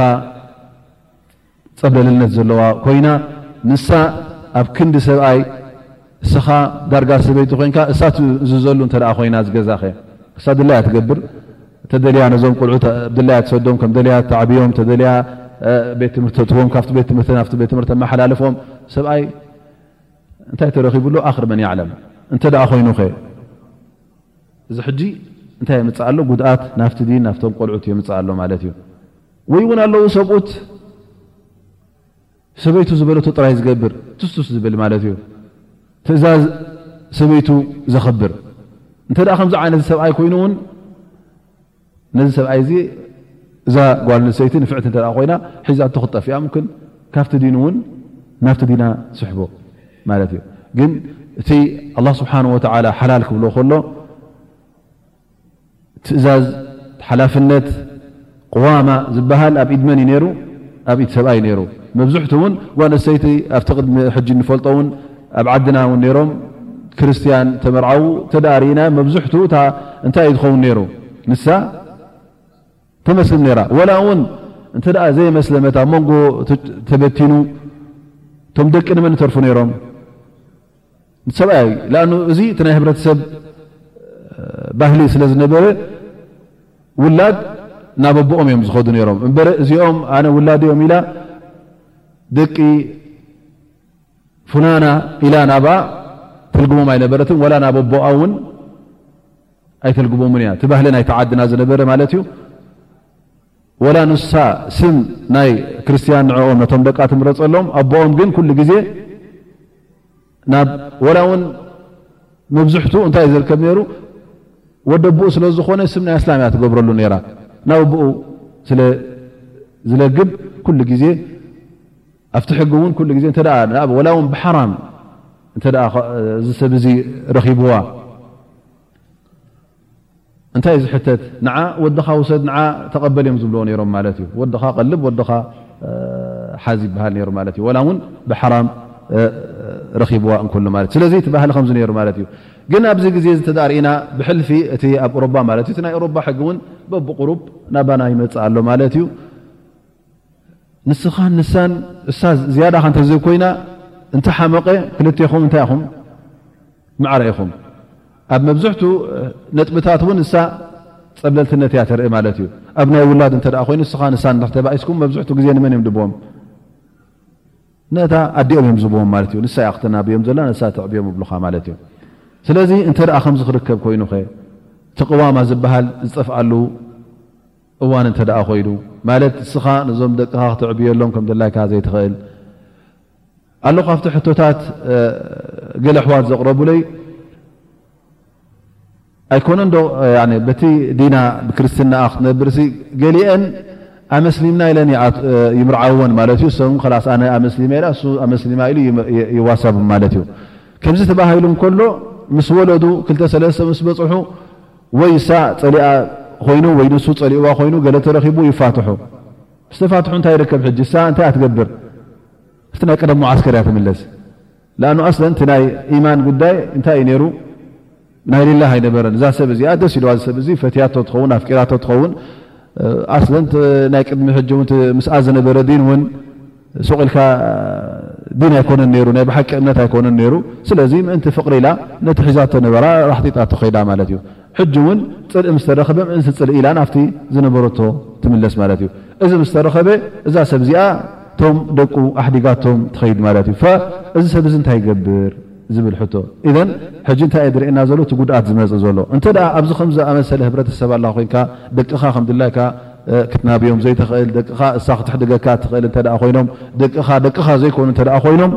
ጸብለልነት ዘለዋ ኮይና ንሳ ኣብ ክንዲ ሰብኣይ እስኻ ዳርጋ ሰበይቲ ኮይንካ እሳ ትእዝዘሉ እንተ ኮይና ዝገዛኸ እሳ ድላያ ትገብር ተደልያ ነዞም ቁልዑ ድላያ ትሰዶም ከም ደልያ ተዕብዮም ተደልያ ቤት ትምህርቲ ተእትዎም ካብቲ ቤት ትምህርቲ ናብቲ ቤት ትምህርቲ ተመሓላልፎም ሰብኣይ እንታይ ተረኪቡሉ ኣክር መን ያዕለም እንተ ኮይኑኸ እዚ ሕጂ እንታይ የምጽእ ኣሎ ጉድኣት ናብቲ ዲን ናብቶም ቆልዑት የምጽእ ኣሎ ማለት እዩ ወይ እውን ኣለዉ ሰብኡት ሰበይቱ ዝበለቶ ጥራይ ዝገብር ትስቱስ ዝብል ማለት እዩ ትእዛዝ ሰበይቱ ዘኽብር እንተ ከምዚ ዓይነት ሰብኣይ ኮይኑ እውን ነዚ ሰብኣይ እዚ እዛ ጓል ኣንሰይቲ ንፍዕቲ እንተ ኮይና ሒዛቶ ክትጠፍእ እያ ምክን ካብቲ ዲኑ እውን ናብቲ ዲና ትስሕቦ ማለት እዩ ግን እቲ ኣላ ስብሓን ወተላ ሓላል ክብሎ ከሎ ትእዛዝ ሓላፍነት ቅዋማ ዝበሃል ኣብ ኢድመን እዩ ነይሩ ኣብ ኢድ ሰብኣይ ነይሩ መብዝሕቲ እውን ጓል ኣንሰይቲ ኣብቲ ቅድሚ ሕጂ ንፈልጦ እውን ኣብ ዓድና ውን ነሮም ክርስትያን ተመርዓዉ ተደኣ ርኢና መብዝሕትኡ እታ እንታይ እዩ ዝኸውን ነይሩ ንሳ ተመስልም ነራ ወላ እውን እንተ ደኣ ዘይመስለመት ኣብ መንጎ ተበቲኑ እቶም ደቂ ንመን እተርፉ ነይሮም ሰብኣይ ኣ እዚ እቲ ናይ ህብረተሰብ ባህሊ ስለ ዝነበረ ውላድ ናብ ኣቦኦም እዮም ዝኸዱ ነይሮም እበረ እዚኦም ኣነ ውላድ እዮም ኢላ ደቂ ፉናና ኢላ ናብኣ ተልግቦም ኣይነበረትን ዋላ ናብ ኣቦኣ እውን ኣይተልግቦምን እያ እቲ ባህሊ ናይቲ ዓድና ዝነበረ ማለት እዩ ወላ ንሳ ስም ናይ ክርስትያን ንዕኦም ነቶም ደቃ ትምረፀሎም ኣቦኦም ግን ኩሉ ግዜ ናብ ወላ እውን መብዝሕቱ እንታይ ዝርከብ ነይሩ ወደ ኣቦኡ ስለ ዝኾነ ስም ናይ ኣስላም እያ ትገብረሉ ነይራ ናብ ኣቦኡ ስለዝለግብ ኩሉ ግዜ ኣብቲ ሕጊ እውን ኩሉ ግዜ እተ ወላ ውን ብሓራም እተ እዚ ሰብ እዚ ረኺብዋ እንታይ እዩ ዝሕተት ንዓ ወድኻ ውሰድ ንዓ ተቐበል እዮም ዝብልዎ ነይሮም ማለት እዩ ወድኻ ቀልብ ወድኻ ሓዝ ይበሃል ነይሩ ማለት እዩ ወላ እውን ብሓራም ረኺብዋ እንከሎ ማለት እዩ ስለዚ ትባህሊ ከምዚ ነይሩ ማለት እዩ ግን ኣብዚ ግዜ እዚ ተዳርእና ብሕልፊ እቲ ኣብ ሮባ ማለት እዩ እቲ ናይ ሮባ ሕጊ እውን በብቕሩብ ናባና ይመፅእ ኣሎ ማለት እዩ ንስኻን ንሳን እሳ ዝያዳኻ እንተዘይኮይና እንተ ሓመቐ ክልቴኹም እንታይ ኢኹም ማዕረ ኢኹም ኣብ መብዝሕቱ ነጥብታት እውን እሳ ፀብለልትነት እያ ተርኢ ማለት እዩ ኣብ ናይ ውላድ እተ ኮይኑ ስኻ ንሳ ተባኢስኩም መብዝሕቱ ግዜ ንመን እዮም ድብዎም ነታ ኣዲኦም እዮም ዝብዎም ማለት እዩ ንሳ ክትናብዮም ዘላ ንሳ ትዕብዮም ብሉካ ማለት እዩ ስለዚ እንተ ከምዚ ክርከብ ኮይኑኸ እቲ ቅዋማ ዝበሃል ዝጠፍኣሉ እዋን እንተድኣ ኮይኑ ማለት ንስኻ ነዞም ደቅኻ ክተዕብየሎም ከም ድላይካ ዘይትኽእል ኣሎ ካብቲ ሕቶታት ገለ ኣሕዋት ዘቕረቡለይ ኣይኮነን ዶ በቲ ዲና ብክርስትናኣ ክትነብርሲ ገሊአን ኣመስሊምና ኢለን ይምርዓወን ማለት እዩ ሰ ከላስ ኣነ ኣመስሊመ ኢላ እሱ ኣመስሊማ ኢሉ ይዋሳብ ማለት እዩ ከምዚ ተባሂሉ እንከሎ ምስ ወለዱ ክልተ ሰለስተ ምስ በፅሑ ወይ እሳ ጸሊኣ ኮይኑ ወይ ንሱ ጸሊእዋ ኮይኑ ገለ ተረኺቡ ይፋትሑ ምስ ተፋትሑ እንታይ ይርከብ ሕጂ እሳ እንታይ እያ ትገብር ኣብቲ ናይ ቀደም መዓስከር እያ ትምለስ ለኣኑ ኣስለን እቲ ናይ ኢማን ጉዳይ እንታይ እዩ ነይሩ ናይ ሌላህ ኣይነበረን እዛ ሰብ እዚኣ ደስ ኢልዋ ዝሰብ እዚ ፈትያቶ ትኸውን ኣፍቂራቶ ትኸውን ኣስለን ናይ ቅድሚ ሕጂ እውን ምስኣ ዝነበረ ዲን እውን ሱቕ ኢልካ ዲን ኣይኮነን ነይሩ ናይ ብሓቂ እምነት ኣይኮነን ነይሩ ስለዚ ምእንቲ ፍቕሪ ኢላ ነቲ ሒዛቶ ነበራ ራሕጢጣቶ ከይዳ ማለት እዩ ሕጂ እውን ፅልኢ ምስ ተረኸበ ምእንቲ ፅልኢ ኢላ ናብቲ ዝነበረቶ ትምለስ ማለት እዩ እዚ ምስ ተረኸበ እዛ ሰብ እዚኣ እቶም ደቁ ኣሕዲጋቶም ትኸይድ ማለት እዩ እዚ ሰብ እዚ እንታይ ይገብር ዝብል ሕቶ ኢዘን ሕጂ እንታይ እየ ዝርእየና ዘሎ እቲ ጉድኣት ዝመፅእ ዘሎ እንተ ኣብዚ ከምዝኣመሰለ ህብረተሰብ ኣላ ኮይንካ ደቅኻ ከምድላይካ ክትናብዮም ዘይተኽእል ደቅኻ እሳ ክትሕድገካ እትኽእል እተ ኮይኖም ደቅኻ ደቅኻ ዘይኮኑ እተ ኮይኖም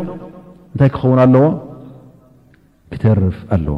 እንታይ ክኸውን ኣለዎ ክተርፍ ኣለዎ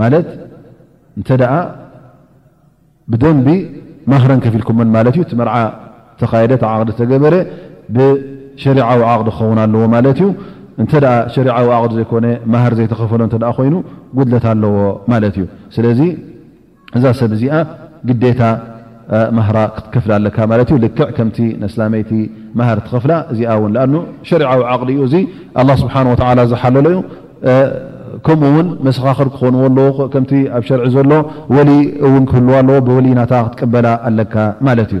ማለት እንተ ብደንቢ ማህረን ከፊልኩመን ማለት እዩ መርዓ ተካየደ ዓቅዲ ዝተገበረ ብሸሪዓዊ ዓቅዲ ክኸውን ኣለዎ ማለት እዩ እንተ ሸሪዓዊ ዓቅዲ ዘይኮነ ማሃር ዘይተኸፈሎ እተ ኮይኑ ጉድለት ኣለዎ ማለት እዩ ስለዚ እዛ ሰብ እዚኣ ግዴታ ማህራ ክትከፍላ ኣለካ ማለት እዩ ልክዕ ከምቲ ነስላመይቲ ማህር ትኸፍላ እዚኣ ውን ኣ ሸሪዓዊ ዓቕዲ እዩ እዚ ኣላ ስብሓን ወተላ ዝሓለሎ እዩ ከምኡ ውን መሰኻኽር ክኾንዎ ኣለዎ ከምቲ ኣብ ሸርዒ ዘሎ ወሊ እውን ክህልዋ ኣለዎ ብወሊ ናታ ክትቀበላ ኣለካ ማለት እዩ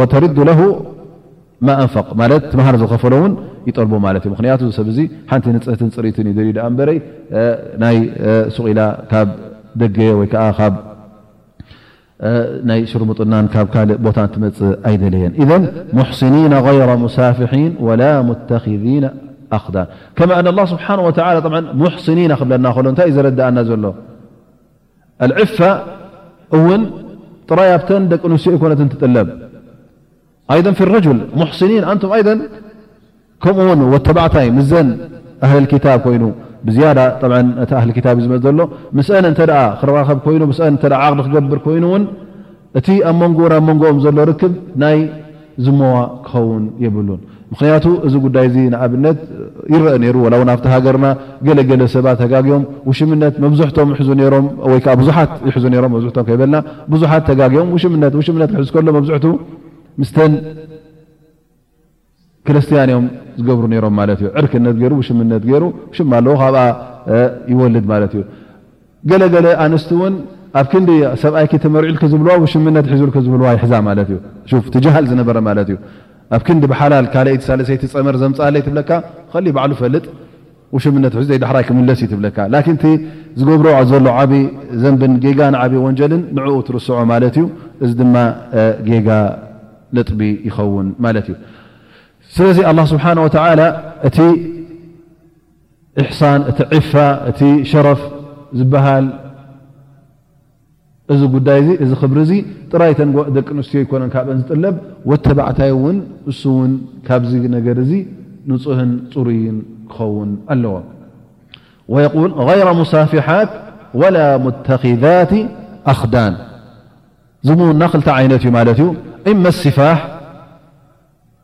ወተሪዱ ለሁ ማ ኣንፈቅ ማለት እቲ መሃር ዝኸፈሎ እውን ይጠልቦ ማለት እዩ ምክንያቱ እዚ ሰብ እዚ ሓንቲ ንፅህትን ፅሪትን እዩ ደልዩ ዳኣ እንበረ ናይ ሱቂላ ካብ ደገ ወይ ከዓ ካብ ናይ ሽርሙጥናን ካብ ካልእ ቦታን ትመፅእ ኣይደለየን ኢዘ ሙሕስኒና غይረ ሙሳፍሒን ወላ ሙተኪዚና ኣክዳን ከማ ኣን ላ ስብሓን ወላ ሙሕስኒና ክብለና ከሎ እንታይ እዩ ዘረዳእና ዘሎ ኣልዕፋ እውን ጥራይ ኣብተን ደቂ ኣንስትዮ ኣይኮነትን ትጥለብ ኣይን ፊ ረጁል ሙሕሲኒን ኣንቱም ኣይን ከምኡ ውን ወተባዕታይ ምዘን ኣህል ክታብ ኮይኑ ብዝያዳ ብ እቲ ኣህል ክታብ ዝመፅ ዘሎ ምስአን እንተ ክረኻኸብ ኮይኑ ምስአን ዓቕዲ ክገብር ኮይኑ እውን እቲ ኣብ መንጎን ኣብ መንጎኦም ዘሎ ርክብ ናይ ዝሞዋ ክኸውን የብሉን። ምኽንያቱ እዚ ጉዳይ እዚ ንኣብነት ይረእ ነይሩ ዋላ እውን ኣብቲ ሃገርና ገለ ገለ ሰባት ተጋግዮም ውሽምነት መብዝሕቶም ይሕዙ ነይሮም ወይ ከዓ ብዙሓት ይሕዙ ነይሮም መብዝሕቶም ከይበልና ብዙሓት ተጋግዮም ውሽምነት ውሽምነት ክሕዝ ከሎ መብዝሕቱ ምስተን ክርስትያን እዮም ዝገብሩ ነይሮም ማለት እዩ። ዕርክነት ገይሩ ውሽምነት ገይሩ ሽማ ኣለዎ ካብኣ ይወልድ ማለት እዩ። ገለ ገለ ኣንስቲ ውን ኣብ ክንዲ ሰብኣይኪ ተመርዒልኪ ዝብልዋ ውሽምነት ሒዙልኪ ዝብልዋ ይሕዛ ማለት እዩ ሹፍ እቲ ጃህል ዝነበረ ማለት እዩ ኣብ ክንዲ ብሓላል ካልኣይቲ ሳልሰይቲ ፀመር ዘምፅኣለይ ትብለካ ኸሊ ባዕሉ ፈልጥ ውሽምነት ሒዙ ዘይዳሕራይ ክምለስ እዩ ትብለካ ላኪን እቲ ዝገብሮ ዘሎ ዓብዪ ዘንብን ጌጋን ዓብዪ ወንጀልን ንዕኡ ትርስዖ ማለት እዩ እዚ ድማ ጌጋ ነጥቢ ይኸውን ማለት እዩ ስለዚ ኣላ ስብሓን ወተዓላ እቲ ኢሕሳን እቲ ዒፋ እቲ ሸረፍ ዝበሃል እዚ ጉዳይ እዚ እዚ ክብሪ እዚ ጥራይ ተን ደቂ ኣንስትዮ ኣይኮነን ካብአን ዝጥለብ ወዲ ተባዕታይ እውን እሱ እውን ካብዚ ነገር እዚ ንፁህን ፅሩይን ክኸውን ኣለዎ ወየቁል غይረ ሙሳፊሓት ወላ ሙተኪዛት ኣክዳን ዝምውና ክልተ ዓይነት እዩ ማለት እዩ እመ ስፋሕ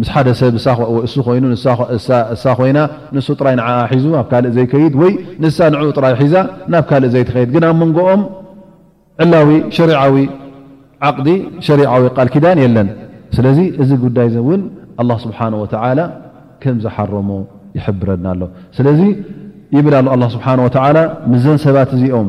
ምስ ሓደ ሰብ እሳ ወይ እሱ ኮይኑ ንሳ እሳ እሳ ኮይና ንሱ ጥራይ ንዓኣ ሒዙ ኣብ ካልእ ዘይከይድ ወይ ንሳ ንዕኡ ጥራይ ሒዛ ናብ ካልእ ዘይትኸይድ ግን ኣብ መንጎኦም ዕላዊ ሸሪዓዊ ዓቕዲ ሸሪዓዊ ቃል ኪዳን የለን ስለዚ እዚ ጉዳይ እዚ እውን ኣላ ስብሓን ወተዓላ ከም ዝሓረሞ ይሕብረና ኣሎ ስለዚ ይብል ኣሎ ኣላ ስብሓን ወተዓላ ምስዘን ሰባት እዚኦም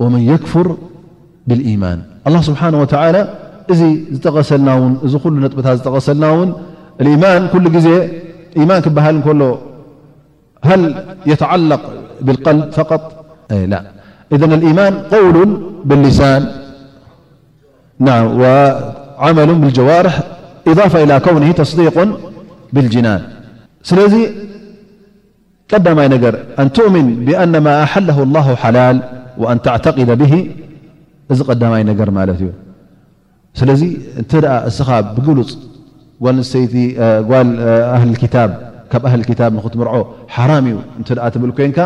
يكفر باليان الله سنه ولى ذ غسلنانغسلنان الإيمان كل إيمان هلكل هل يتعلق بالقلب فقطل إذن الإيمان قول باللسان وعمل بالجوارح إضافة إلى كونه تصديق بالجنان سلذي ቀዳማይ ነገር ኣን ትእሚን ብኣነ ማ ኣሐለሁ ኣላሁ ሓላል ወኣን ተዕተቂደ ብሂ እዚ ቀዳማይ ነገር ማለት እዩ ስለዚ እንተ እስኻ ብግሉፅ ጓል ኣንስተይቲ ጓል ኣህል ክታብ ካብ ኣህል ክታብ ንክትምርዖ ሓራም እዩ እንተ ትብል ኮይንካ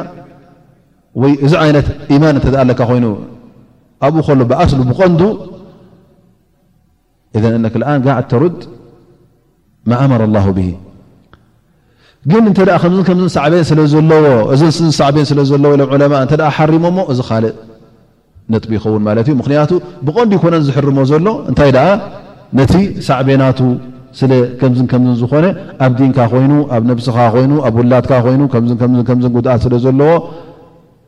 ወይ እዚ ዓይነት ኢማን እተ ኣለካ ኮይኑ ኣብኡ ከሎ ብኣስሉ ብቀንዱ እዘን እነክ ልኣን ጋዕድ ተሩድ ማኣመረ ላሁ ብሂ ግን እንተ ከምዝን ከምዝን ሳዕቤን ስለ ዘለዎ እዝን ስን ሳዕቤን ስለ ዘለዎ ኢሎም ዑለማ እንተ ሓሪሞ ሞ እዚ ካልእ ነጥቢ ይኸውን ማለት እዩ ምክንያቱ ብቐንዱ ይኮነን ዝሕርሞ ዘሎ እንታይ ደኣ ነቲ ሳዕቤናቱ ስለ ከምዝን ከምዝን ዝኾነ ኣብ ዲንካ ኮይኑ ኣብ ነብስኻ ኮይኑ ኣብ ውላድካ ኮይኑ ከምዝን ከምዝን ከምዝን ጉድኣት ስለ ዘለዎ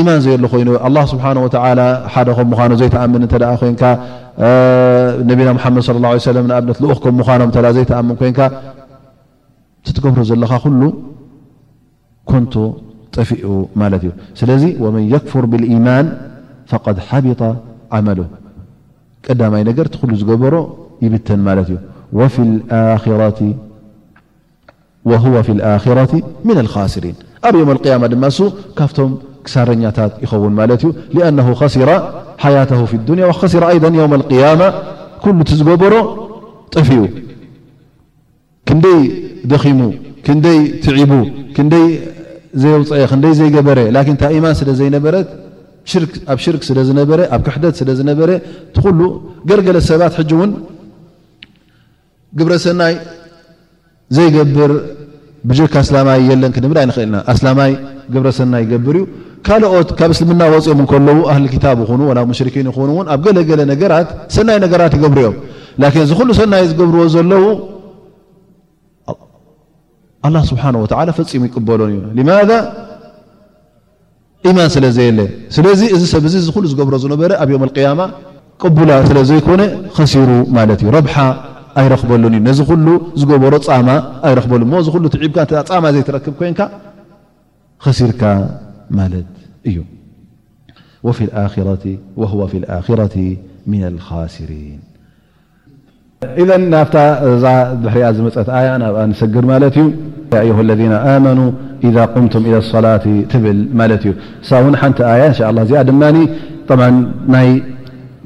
ኢማን ዘየሎ ኮይኑ ኣላህ ስብሓን ወተዓላ ሓደ ከም ምዃኑ ዘይትኣምን እንተ ደኣ ኮይንካ ነቢና ሙሓመድ ስለ ላ ሰለም ንኣብነት ልኡኽ ከም ምዃኖም እተ ዘይትኣምን ኮይንካ እቲ ትገብሮ ዘለኻ ኩሉ ኮንቶ ጠፊኡ ማለት እዩ ስለዚ ወመን የክፍር ብልኢማን ፈቀድ ሓቢጠ ዓመሉ ቀዳማይ ነገር እቲ ኩሉ ዝገበሮ ይብተን ማለት እዩ ወፊ ልኣኪረት ወሁወ ፊል ኣኺረቲ ሚነል ኻሲሪን ኣብ የውመል ቂያማ ድማ እሱ ካብቶም ክሳረኛታት ይኸውን ማለት እዩ ሊኣነሁ ኸሲረ ሓያተሁ ፊ ዱንያ ወኸሲረ ኣይደን የውመል ቂያማ ኩሉ እቲ ዝገበሮ ጠፊኡ ክንደይ ደኺሙ ክንደይ ትዒቡ ክንደይ ዘየውፀኤ ክንደይ ዘይገበረ ላኪን እታ ኢማን ስለ ዘይነበረት ኣብ ሽርክ ስለ ዝነበረ ኣብ ክሕደት ስለ ዝነበረ እቲ ኩሉ ገለገለ ሰባት ሕጂ እውን ግብረ ሰናይ ዘይገብር ብጀካ ኣስላማይ የለን ክንብል ኣይንኽእል ኢና። ኣስላማይ ግብረ ሰናይ ይገብር እዩ። ካልኦት ካብ እስልምና ወፂኦም እንከለዉ ኣህሊ ክታብ ይኹኑ ወላ ሙሽሪኪን ይኹኑ እውን ኣብ ገለ ገለ ነገራት ሰናይ ነገራት ይገብሩ እዮም። ላኪን እዚ ኩሉ ሰናይ ዝገብርዎ ዘለዉ ኣላህ ስብሓን ወተዓላ ፈፂሙ ይቅበሎን እዩ። ሊማዛ ኢማን ስለ ዘየለ ስለዚ እዚ ሰብ እዚ ዝኩሉ ዝገብሮ ዝነበረ ኣብ ዮም ልቅያማ ቅቡላ ስለ ዘይኮነ ከሲሩ ማለት እዩ ረብሓ ኣይረክበሉን እዩ ነዚ ኩሉ ዝገበሮ ፃማ ኣይረክበሉ እሞ እዚ ኩሉ ትዒብካ እ ፃማ ዘይትረክብ ኮንካ ከሲርካ ማለት እዩ ወፊ ኣክረት ወ ፊ ኣክረት ምን ልካሲሪን ኢዘን ናብታ እዛ ድሕሪኣ ዝመፀት ኣያ ናብኣ ንሰግር ማለት እዩ ያ ኣዩሃ ለዚና ኣመኑ ኢዛ ቁምቱም ኢለ ሰላት ትብል ማለት እዩ እሳ እውን ሓንቲ ኣያ እንሻ ላ እዚኣ ድማ ጠብዓ ናይ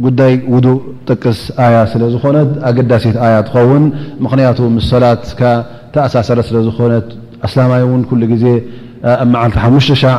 ጉዳይ ውዱእ ጥቅስ ኣያ ስለ ዝኾነት ኣገዳሲት ኣያ ትኸውን ምኽንያቱ ምስ ሰላት ካ ተኣሳሰረት ስለ ዝኾነት ኣስላማይ እውን ኩሉ ግዜ ኣብ መዓልቲ ሓሙሽተ ሻዕ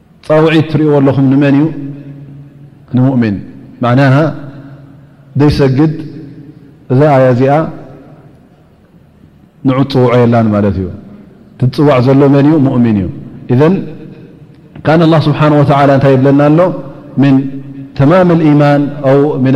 ጻውዒት ትሪእዎ ኣለኹም ንመን እዩ ንሙእሚን ማዕናሃ ዘይሰግድ እዛ ኣያ እዚኣ ንዑ ትጽውዖ የላን ማለት እዩ ትጽዋዕ ዘሎ መን እዩ ሙእሚን እዩ ኢዘን ካን ኣላ ስብሓን ወተዓላ እንታይ ይብለና ኣሎ ምን ተማም ልኢማን ኣው ምን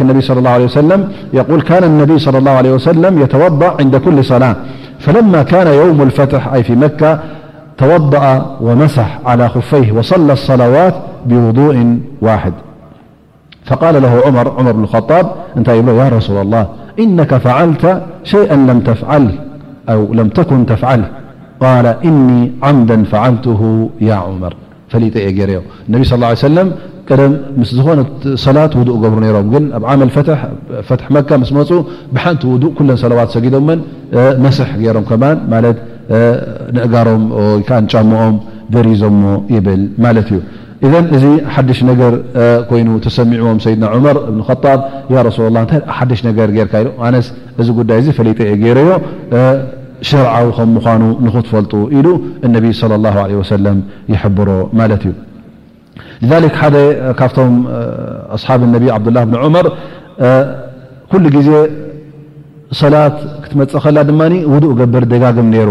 النبي صلى الله عليه وسلم يقول كان النبي صلى الله عليه وسلم يتوضأ عند كل صلاة فلما كان يوم الفتح أي في مكة توضأ ومسح على خفيه وصلى الصلوات بوضوء واحد فقال له مرعمر بن الخطابت يا رسول الله إنك فعلت شيئا لم تفعله أو لم تكن تفعله قال إني عمدا فعلته يا عمر ፈሊጠ እየ ገይረዮ ነቢ ስ ላ ሰለም ቀደም ምስ ዝኾነት ሰላት ውዱእ ገብሩ ነይሮም ግን ኣብ ዓመል ፈትሒ መካ ምስ መፁ ብሓንቲ ውዱእ ኩለን ሰለዋት ሰጊዶመን መስሕ ገይሮም ከማን ማለት ንእጋሮም ወይከዓ ንጫምኦም ገሪዞሞ ይብል ማለት እዩ እዘን እዚ ሓድሽ ነገር ኮይኑ ተሰሚዕዎም ሰይድና ዑመር እብን ኸጣብ ያ ረሱላ ላ እንታይ ሓድሽ ነገር ገይርካ ኢሉ ኣነስ እዚ ጉዳይ እዚ ፈሊጠ እየ ገይረዮ ሸርዓዊ ከም ምዃኑ ንኽትፈልጡ ኢሉ እነቢይ ሶለ ላሁ ዓለይሂ ወሰለም ይሕብሮ ማለት እዩ። ሊዛሊክ ሓደ ካብቶም ኣስሓብ እነቢይ ዓብዱላህ ብኒ ዑመር ኩሉ ግዜ ሰላት ክትመፅእ ከላ ድማ ውዱእ ገብር ደጋግም ነይሩ።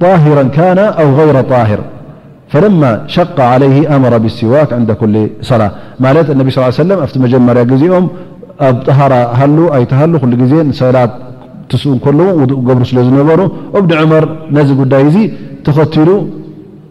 طاهرا كان أو غير طاهر فلما شق عليه أمر بالسواك عند كل صلاة لت النب صلى ليه سلم مجمر م طهر لل لا لوضء ر لنر ابن عمر ن دي تختل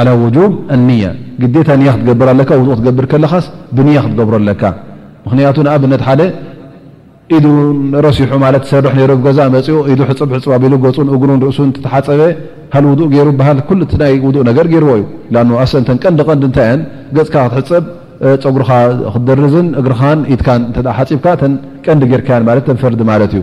ዓላ ውጁብ ኣንያ ግዴታ ንያ ክትገብር ኣለካ ውዱእ ክትገብር ከለኻስ ብንያ ክትገብሮ ኣለካ ምኽንያቱ ንኣብነት ሓደ ኢዱ ረሲሑ ማለት ዝሰርሕ ነይሩ ብ ገዛ መፅኡ ኢዱ ሕፅብ ሕፅብ ኣቢሉ ገፁን እግሩን ርእሱን ተተሓፀበ ሃል ውዱእ ገይሩ በሃል ኩሉ እቲ ናይ ውዱእ ነገር ገይርዎ እዩ ላኑ ኣሰንተን ቀንዲ ቀንዲ እንታይ እየን ገፅካ ክትሕፅብ ፀጉርኻ ክትደርዝን እግርኻን ኢድካን እተ ሓፂብካ ተን ቀንዲ ጌርካያን ማለት ተን ፈርዲ ማለት እዩ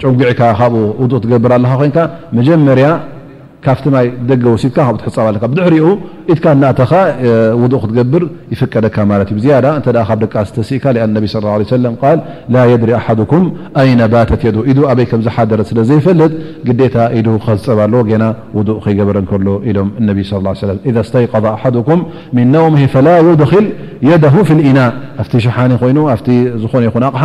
ጮጊዕካ ካብኡ ውዱእ ትገብር ኣለኻ ኮይንካ መጀመርያ ካብቲ ማይ ደገ ወሲድካ ካብኡ ትሕፀብ ኣለካ ብድሕሪኡ ኢትካ እናእተኻ ውዱእ ክትገብር ይፍቀደካ ማለት እዩ ብዝያዳ እንተ ካብ ደቂ ኣንስተ ስኢካ ሊኣን ነቢ ስለ ላ ሰለም ቃል ላ የድሪ ኣሓድኩም ኣይነ ባተት የዱ ኢዱ ኣበይ ከም ዝሓደረት ስለ ዘይፈልጥ ግዴታ ኢዱ ክኸዝፀብ ኣለዎ ገና ውዱእ ከይገበረ እንከሎ ኢሎም እነቢ ስለ ላ ሰለም ኢዛ ስተይቀض ኣሓድኩም ምን ነውምሂ ፈላ ዩድኪል የደሁ ፊ ልኢና ኣብቲ ሸሓኒ ኮይኑ ኣብቲ ዝኾነ ይኹን ኣቕሓ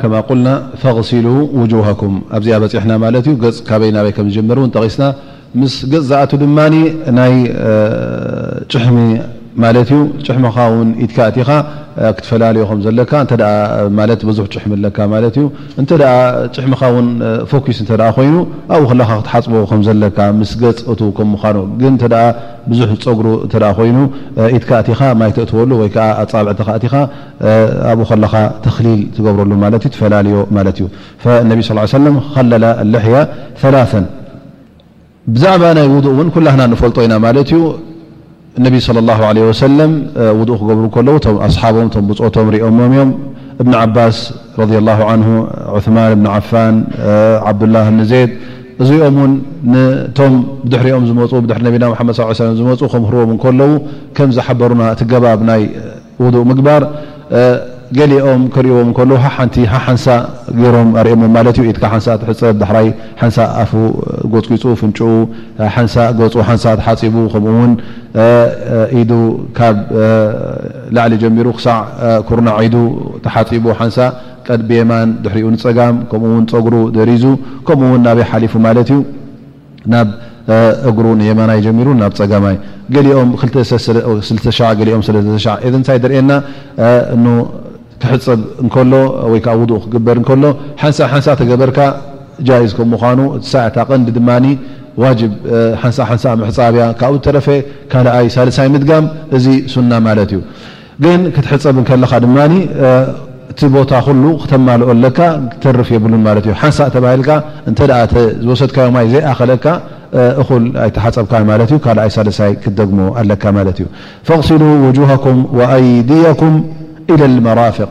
ከማ ቁልና ፈግሲሉ ውጁሃኩም ኣብዚኣ በፂሕና ማለት እዩ ገፅ ካበይ ናበይ ከም ዝጅምር እውን ጠቒስና ምስ ገፅ ዝኣቱ ድማ ናይ ጭሕሚ ማለት እዩ ጭሕምኻ ውን ኢድካ ኣእቲኻ ክትፈላለዮ ከም ዘለካ እንተ ማለት ብዙሕ ጭሕሚ ኣለካ ማለት እዩ እንተ ጭሕምኻ ውን ፎኪስ እንተ ኮይኑ ኣብኡ ከለካ ክትሓፅቦ ከም ዘለካ ምስ ገፅ እቱ ከም ምዃኑ ግን እንተ ብዙሕ ፀጉሩ እተ ኮይኑ ኢድካ ኣእቲኻ ማይ ተእትወሉ ወይ ከዓ ኣፃብዕትኻ ኣእቲኻ ኣብኡ ከለኻ ተክሊል ትገብረሉ ማለት እዩ ትፈላልዮ ማለት እዩ ነቢ ስ ሰለም ከለላ ልሕያ ላን ብዛዕባ ናይ ውዱእ እውን ኩላህና ንፈልጦ ኢና ማለት እዩ እነቢ صለ ላ ለ ወሰለም ውዱእ ክገብሩ ከለዉ ቶም ኣስሓቦም ቶም ብፆቶም ሪኦሞም እዮም እብኒ ዓባስ ረ ላ ን ዑማን እብኒ ዓፋን ዓብዱላ እብኒ ዜድ እዚኦም ውን ንቶም ብድሕሪኦም ዝመፁ ብድሕሪ ነቢና ሓመድ ስ ዝመፁ ከምህርዎም ከለዉ ከም ዝሓበሩና እቲ ገባብ ናይ ውዱእ ምግባር ገሊኦም ክርእዎም ከለዉ ሓሓንቲ ሓሓንሳእ ገይሮም ኣርእየሞም ማለት እዩ። ኢድካ ሓንሳእ ትሕጸብ፣ ዳሕራይ ሓንሳእ ኣፉ ጎጽጒጹ፣ ፍንጭኡ ሓንሳእ፣ ገጹ ሓንሳእ ተሓጺቡ፣ ከምኡ'ውን ኢዱ ካብ ላዕሊ ጀሚሩ ክሳዕ ኩርናዕ ኢዱ ተሓጺቡ ሓንሳእ፣ ቀድ ብየማን ድሕሪኡ ንጸጋም፣ ከምኡ'ውን ጸጉሩ ደሪዙ፣ ከምኡ'ውን ናበይ ሓሊፉ ማለት እዩ። ናብ እግሩ ንየማናይ ጀሚሩ ናብ ጸጋማይ ገሊኦም ክልተ ስልስተ ሻዕ ገሊኦም ሰለሰተ ሻዕ እዚ እንታይ ደርእየና ን ክሕጸብ እንከሎ ወይ ከኣ ውዱእ ክግበር እንከሎ ሓንሳእ ሓንሳእ ተገበርካ ጃይዝ ከም ምዃኑ እቲ ሳዕ እታ ቀንዲ ድማ ዋጅብ ሓንሳእ ሓንሳእ ምሕጻብያ ካብኡ ዝተረፈ ካልኣይ ሳልሳይ ምድጋም እዚ ሱና ማለት እዩ። ግን ክትሕጸብ እንከለኻ ድማ እቲ ቦታ ኩሉ ክተማልኦ ኣለካ ክተርፍ የብሉን ማለት እዩ። ሓንሳእ ተባሂልካ እንተድኣ እቲ ዝወሰድካዮ ማይ ዘይኣኸለካ እኹል ኣይተሓጸብካን ማለት እዩ ካልኣይ ሳልሳይ ክትደግሞ ኣለካ ማለት እዩ። ፈግሲሉ ውጁሃኩም ወኣይድየኩም ኢለል መራፍቅ።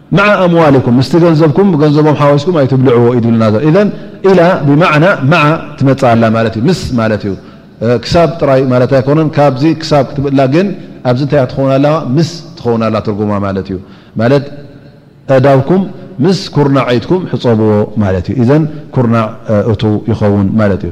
መዓ ኣምዋልኩም ምስቲ ገንዘብኩም ገንዘቦም ሓዊስኩም ኣይትብልዕዎ እዩ ዝብለና ዘሎ ኢዘን ኢላ ብማዕና መዓ ትመፅእ ኣላ ማለት እዩ ምስ ማለት እዩ ክሳብ ጥራይ ማለት ኣይኮነን ካብዚ ክሳብ ክትብላ ግን ኣብዚ እንታይ ትኸውን ኣላ ምስ ትኸውን ኣላ ትርጉማ ማለት እዩ ማለት ኣእዳውኩም ምስ ኩርናዕ ኢድኩም ሕፀብዎ ማለት እዩ ኢዘን ኩርናዕ እቱ ይኸውን ማለት እዩ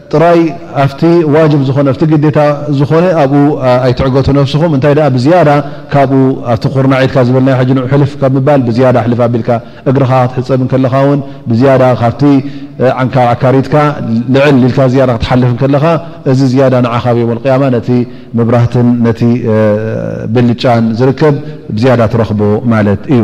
ጥራይ ኣብቲ ዋጅብ ዝኾነ ኣብቲ ግዴታ ዝኾነ ኣብኡ ኣይትዕገቱ ነፍስኹም እንታይ ደኣ ብዝያዳ ካብኡ ኣብቲ ኩርናዕ ኢልካ ዝበልናዮ ሕጂ ንዑ ሕልፍ ካብ ምባል ብዝያዳ ሕልፍ ኣቢልካ እግርኻ ክትሕጸብ እንከለኻ ውን ብዝያዳ ካብቲ ዓንካር ዓካሪትካ ልዕል ኢልካ ዝያዳ ክትሓልፍ እንከለኻ እዚ ዝያዳ ንዓኻ ኣብ የውመል ቅያማ ነቲ መብራህትን ነቲ ብልጫን ዝርከብ ብዝያዳ ትረኽቦ ማለት እዩ።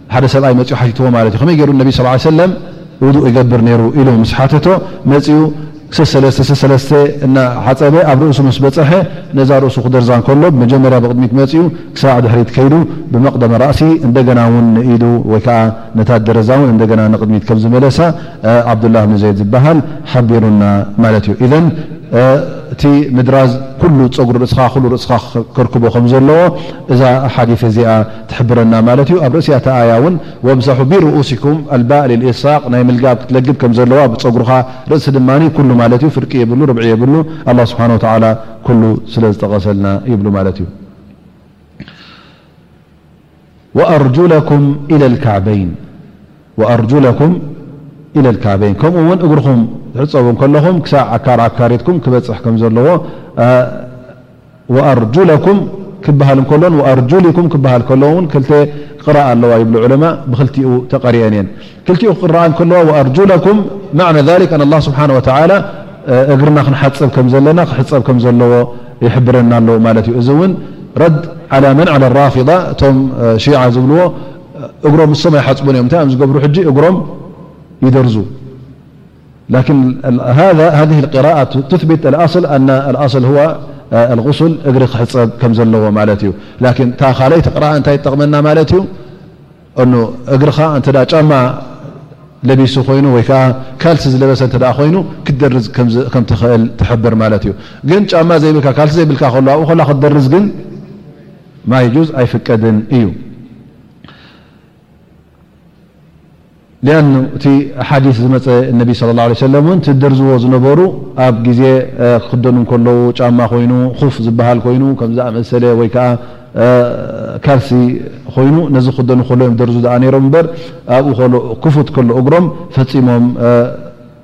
ሓደ ሰብኣይ መጺኡ ሓቲትዎ ማለት እዩ ከመይ ገይሩ ነቢ ስ ሰለም ውዱእ ይገብር ነይሩ ኢሉ ምስ ሓተቶ መጺኡ ሰሰለስተ ሰሰለስተ እና ሓፀበ ኣብ ርእሱ ምስ በፀሐ ነዛ ርእሱ ክደርዛ እንከሎ ብመጀመርያ ብቕድሚት መጺኡ ክሳዕ ድሕሪት ከይዱ ብመቕደመ ራእሲ እንደገና እውን ንኢዱ ወይ ከዓ ነታ ደረዛ እውን እንደገና ንቕድሚት ከም ዝመለሳ ዓብዱላህ ብን ዘይድ ዝበሃል ሓቢሩና ማለት እዩ ኢዘን እቲ ምድራዝ ኩሉ ፀጉሪ ርእስኻ ኩሉ ርእስኻ ከርክቦ ከም ዘለዎ እዛ ሓዲት እዚኣ ትሕብረና ማለት እዩ ኣብ ርእሲ ኣታ ኣያ እውን ወምሰሑ ቢሩኡሲኩም ኣልባእ ሊልኢሳቅ ናይ ምልጋብ ክትለግብ ከም ዘለዋ ብጸጉርኻ ርእሲ ድማ ኩሉ ማለት እዩ ፍርቂ የብሉ ርብዒ የብሉ ኣላ ስብሓን ወተዓላ ኩሉ ስለ ዝጠቐሰልና ይብሉ ማለት እዩ ወኣርጁለኩም ኢለ ልካዕበይን ኣርጁለኩም ኢለ ልካዕበይን ከምኡ እውን እግርኹም ትሕፀቡ ከለኹም ክሳዕ ዓካር ዓካሪትኩም ክበፅሕ ከም ዘለዎ ወኣርጁለኩም ክበሃል እንከሎን ወኣርጁሊኩም ክበሃል ከሎ እውን ክልተ ቕራእ ኣለዋ ይብሉ ዑለማእ ብኽልቲኡ ተቐሪኤን እየን ክልቲኡ ክቕረኣ እንከለዋ ወኣርጁለኩም ማዕነ ዛሊክ ኣን ኣላ ስብሓን ወተዓላ እግርና ክንሓፅብ ከም ዘለና ክሕፀብ ከም ዘለዎ ይሕብረና ኣለዉ ማለት እዩ እዚ እውን ረድ ዓላ መን ዓላ ራፊዳ እቶም ሺዓ ዝብልዎ እግሮም ንሶም ኣይሓፅቡን እዮም እንታይ እዮም ዝገብሩ ሕጂ እግሮም ይደርዙ ላኪን ሃذ ልቅራኣ ትትቢት ኣስል ኣና ኣስል ሁዋ ኣልغሱል እግሪ ክሕፀብ ከም ዘለዎ ማለት እዩ ላኪን እታ ካልይቲ ቅራኣ እንታይ ትጠቕመና ማለት እዩ እኑ እግርኻ እንተ ጫማ ለቢሱ ኮይኑ ወይ ከዓ ካልሲ ዝለበሰ እንተ ኮይኑ ክትደርዝ ከም ትኽእል ትሕብር ማለት እዩ ግን ጫማ ዘይብልካ ካልሲ ዘይብልካ ከሎ ኣብኡ ከላ ክትደርዝ ግን ማይ ጁዝ ኣይፍቀድን እዩ ሊኣኑ እቲ ሓዲስ ዝመጸ ነቢ ሰለላሁ ዓለይሂ ወሰለም እውን እቲ ዝደርዝዎ ዝነበሩ ኣብ ግዜ ክኽደኑ ከለዉ ጫማ ኮይኑ ኹፍ ዝበሃል ኮይኑ ከምዚ ዝኣመሰለ ወይ ከኣ ካልሲ ኮይኑ ነዚ ክኽደኑ ከለዉ እዮም ዝደርዙ ደኣ ነይሮም እምበር ኣብኡ ክፉት ከሎ እግሮም ፈጺሞም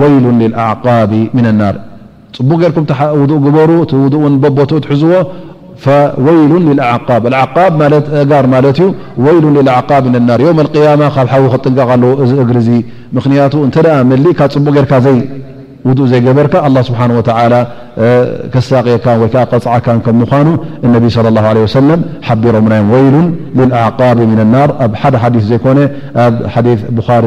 ወይሉን ሊልኣዕቃቢ ሚነናር ፅቡቕ ጌርኩም ተሓ ውዱእ ግበሩ እቲ ውዱእ እውን በቦትኡ ኣትሕዝዎ ፈወይሉን ሊልኣዕቃብ ኣልዓቃብ ማለት ኣእጋር ማለት እዩ ወይሉን ሊልኣዕቃብ ሚነናር የውም ኣልቅያማ ካብ ሓዊ ክጥንቀቕ ኣለዎ እዚ እግሪ እዚ ምክንያቱ እንተ ደኣ መሊእካ ፅቡቕ ጌርካ ዘይ ውዱእ ዘይገበርካ ኣላህ ስብሓን ወተዓላ ከሳቕየካን ወይ ከዓ ክቐፅዓካን ከም ምዃኑ እነቢይ ሰለ ላሁ ዓለይሂ ወሰለም ሓቢሮምና እዮም ወይሉን ሊልኣዕቃቢ ሚነናር ኣብ ሓደ ሓዲስ ዘይኮነ ኣብ ሓዲስ ቡኻሪ